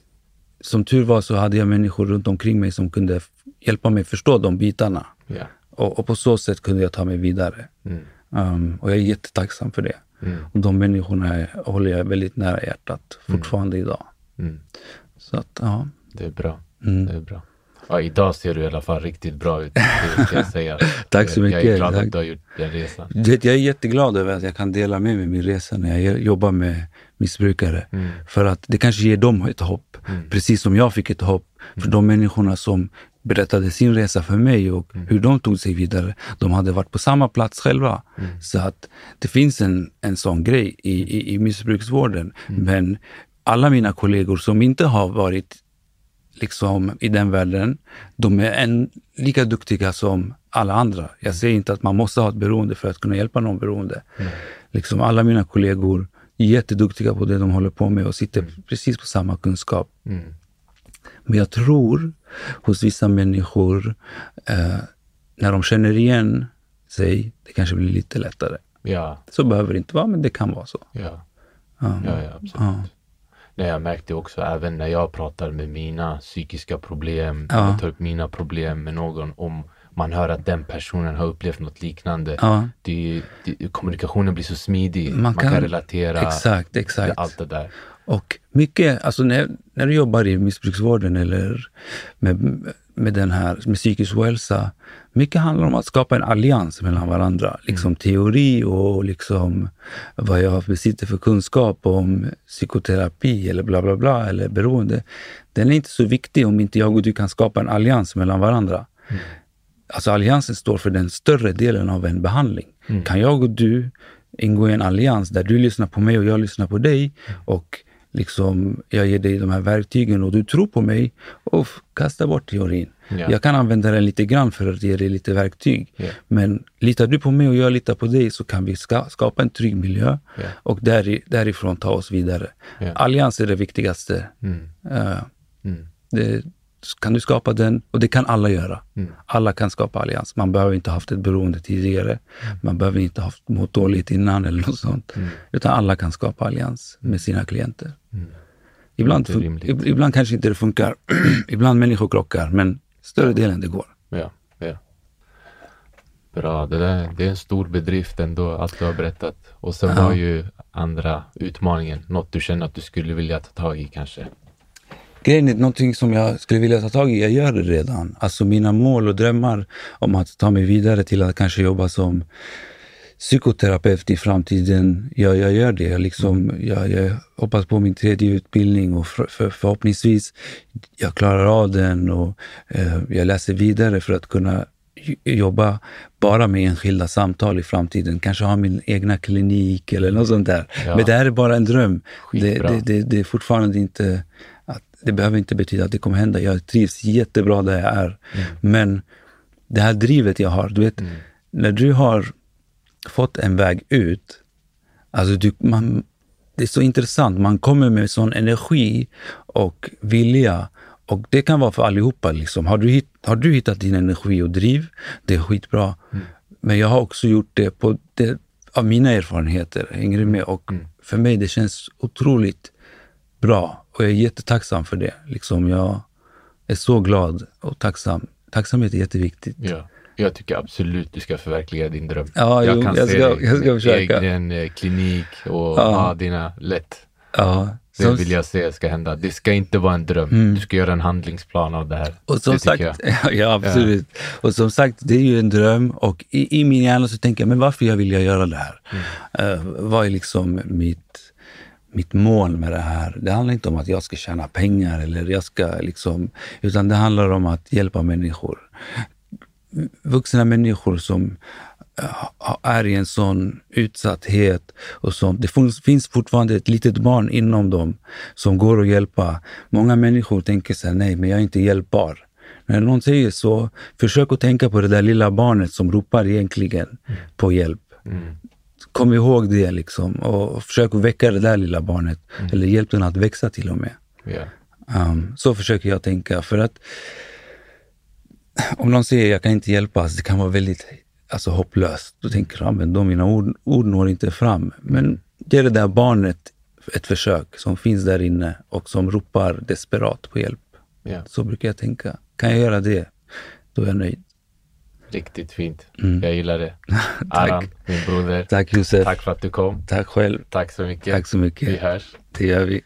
som tur var så hade jag människor runt omkring mig som kunde hjälpa mig förstå de bitarna. Yeah. Och, och, på så sätt kunde jag ta mig vidare. Mm. Um, och jag är jättetacksam för det. Mm. Och de människorna håller jag väldigt nära hjärtat mm. fortfarande mm. idag. Så att, ja. Det är bra. Mm. Det är bra. Ja, idag ser du i alla fall riktigt bra ut, det jag <laughs> säga. Tack så mycket. Jag är glad att du har gjort den resan. Jag är jätteglad över att jag kan dela med mig min resa när jag jobbar med missbrukare. Mm. För att det kanske ger dem ett hopp. Mm. Precis som jag fick ett hopp för mm. de människorna som berättade sin resa för mig och mm. hur de tog sig vidare. De hade varit på samma plats själva. Mm. Så att det finns en, en sån grej i, i, i missbruksvården. Men alla mina kollegor som inte har varit liksom i den världen, de är en, lika duktiga som alla andra. Jag säger inte att man måste ha ett beroende för att kunna hjälpa någon beroende. Mm. Liksom alla mina kollegor jätteduktiga på det de håller på med och sitter mm. precis på samma kunskap. Mm. Men jag tror hos vissa människor, eh, när de känner igen sig, det kanske blir lite lättare. Ja. Så behöver det inte vara, men det kan vara så. Ja, um, ja, ja absolut. Ja. Nej, jag märkte också även när jag pratar med mina psykiska problem, ja. jag tar upp mina problem med någon, om man hör att den personen har upplevt något liknande. Ja. Det, det, kommunikationen blir så smidig, man, man kan, kan, relatera. Exakt, exakt. Allt det där. Och mycket, alltså när, när du jobbar i missbruksvården eller med, med den här med psykisk ohälsa, mycket handlar om att skapa en allians mellan varandra. Liksom mm. teori och liksom vad jag besitter för kunskap om psykoterapi eller bla bla bla eller beroende. Den är inte så viktig om inte jag och du kan skapa en allians mellan varandra. Mm. Alltså alliansen står för den större delen av en behandling. Mm. Kan jag och du ingå i en allians där du lyssnar på mig och jag lyssnar på dig och liksom jag ger dig de här verktygen och du tror på mig och kasta bort teorin. Ja. Jag kan använda den lite grann för att ge dig lite verktyg. Ja. Men litar du på mig och jag litar på dig så kan vi ska, skapa en trygg miljö Ja. och där, därifrån ta oss vidare. Allians är det viktigaste. Mm. Eh, Mm. det, kan du skapa den och det kan alla göra. Mm. Alla kan skapa allians. Man behöver inte ha haft ett beroende tidigare. Man behöver inte ha haft mått dåligt innan eller något sånt. Mm. Utan alla kan skapa allians med sina klienter. Mm. Ibland, ibland kanske inte det funkar. <clears throat> ibland människor krockar, men större delen det går. Ja, ja. Bra, det, där, det är en stor bedrift ändå, allt du har berättat. Och sen Ja. var ju andra utmaningen, något du känner att du skulle vilja ta tag i kanske. Grejen är någonting som jag skulle vilja ta tag i, jag gör det redan. Alltså mina mål och drömmar om att ta mig vidare till att kanske jobba som psykoterapeut i framtiden. Ja, jag gör det. Jag, liksom, jag, jag hoppas på min tredje utbildning och för, för, förhoppningsvis jag klarar av den och eh, jag läser vidare för att kunna jobba bara med enskilda samtal i framtiden. Kanske ha min egna klinik eller något sånt där. Ja. Men det här är bara en dröm. Det, det, det, det är fortfarande inte det behöver inte betyda att det kommer hända. Jag trivs jättebra där jag är. Men det här drivet jag har, du vet, när du har fått en väg ut, alltså du, man, det är så intressant. Man kommer med sån energi och vilja. Och det kan vara för allihopa. Liksom. Har, du hitt, har du hittat din energi och driv, det är skitbra. Men jag har också gjort det på det, av mina erfarenheter. Hänger du med? Och för mig det känns otroligt bra och jag är jättetacksam för det. Liksom jag är så glad och tacksam. Tacksamhet är jätteviktigt. Ja. Jag tycker absolut du ska förverkliga din dröm. Ja, jo, jag ska- dig jag ska försöka. egen eh, klinik och Ja. ha dina lätt. Ja, Det som, vill jag se ska hända. Det ska inte vara en dröm. Du ska göra en handlingsplan av det här. och som det sagt, jag. <laughs> ja, absolut. Och som sagt, det är ju en dröm och i, i min hjärna så tänker jag, men varför jag vill jag göra det här? Mm. Eh, vad är liksom mitt, mitt mål med det här? Det handlar inte om att jag ska tjäna pengar eller jag ska liksom, utan det handlar om att hjälpa människor. vuxna människor som eh, är i en sån utsatthet och sånt. Det finns, fortfarande ett litet barn inom dem som går att hjälpa. Många människor tänker så här, nej, men jag är inte hjälpbar. När någon säger så, försök att tänka på det där lilla barnet som ropar egentligen på hjälp. Mm. mm. Kom ihåg det liksom och försök att väcka det där lilla barnet. Eller hjälp den att växa till och med. Ja. Um, så försöker jag tänka. För att om någon säger jag kan inte hjälpas, det kan vara väldigt alltså, hopplöst. Då tänker jag, men då mina ord, ord når inte fram. Men ge det där barnet ett försök som finns där inne och som ropar desperat på hjälp. ja. Så brukar jag tänka. Kan jag göra det, då är jag nöjd. Riktigt fint. Mm. Jag gillar det. <laughs> Aran, min broder. Tack Josef. Tack för att du kom. Tack själv. Tack så mycket. Tack så mycket. Vi hörs. Det gör vi.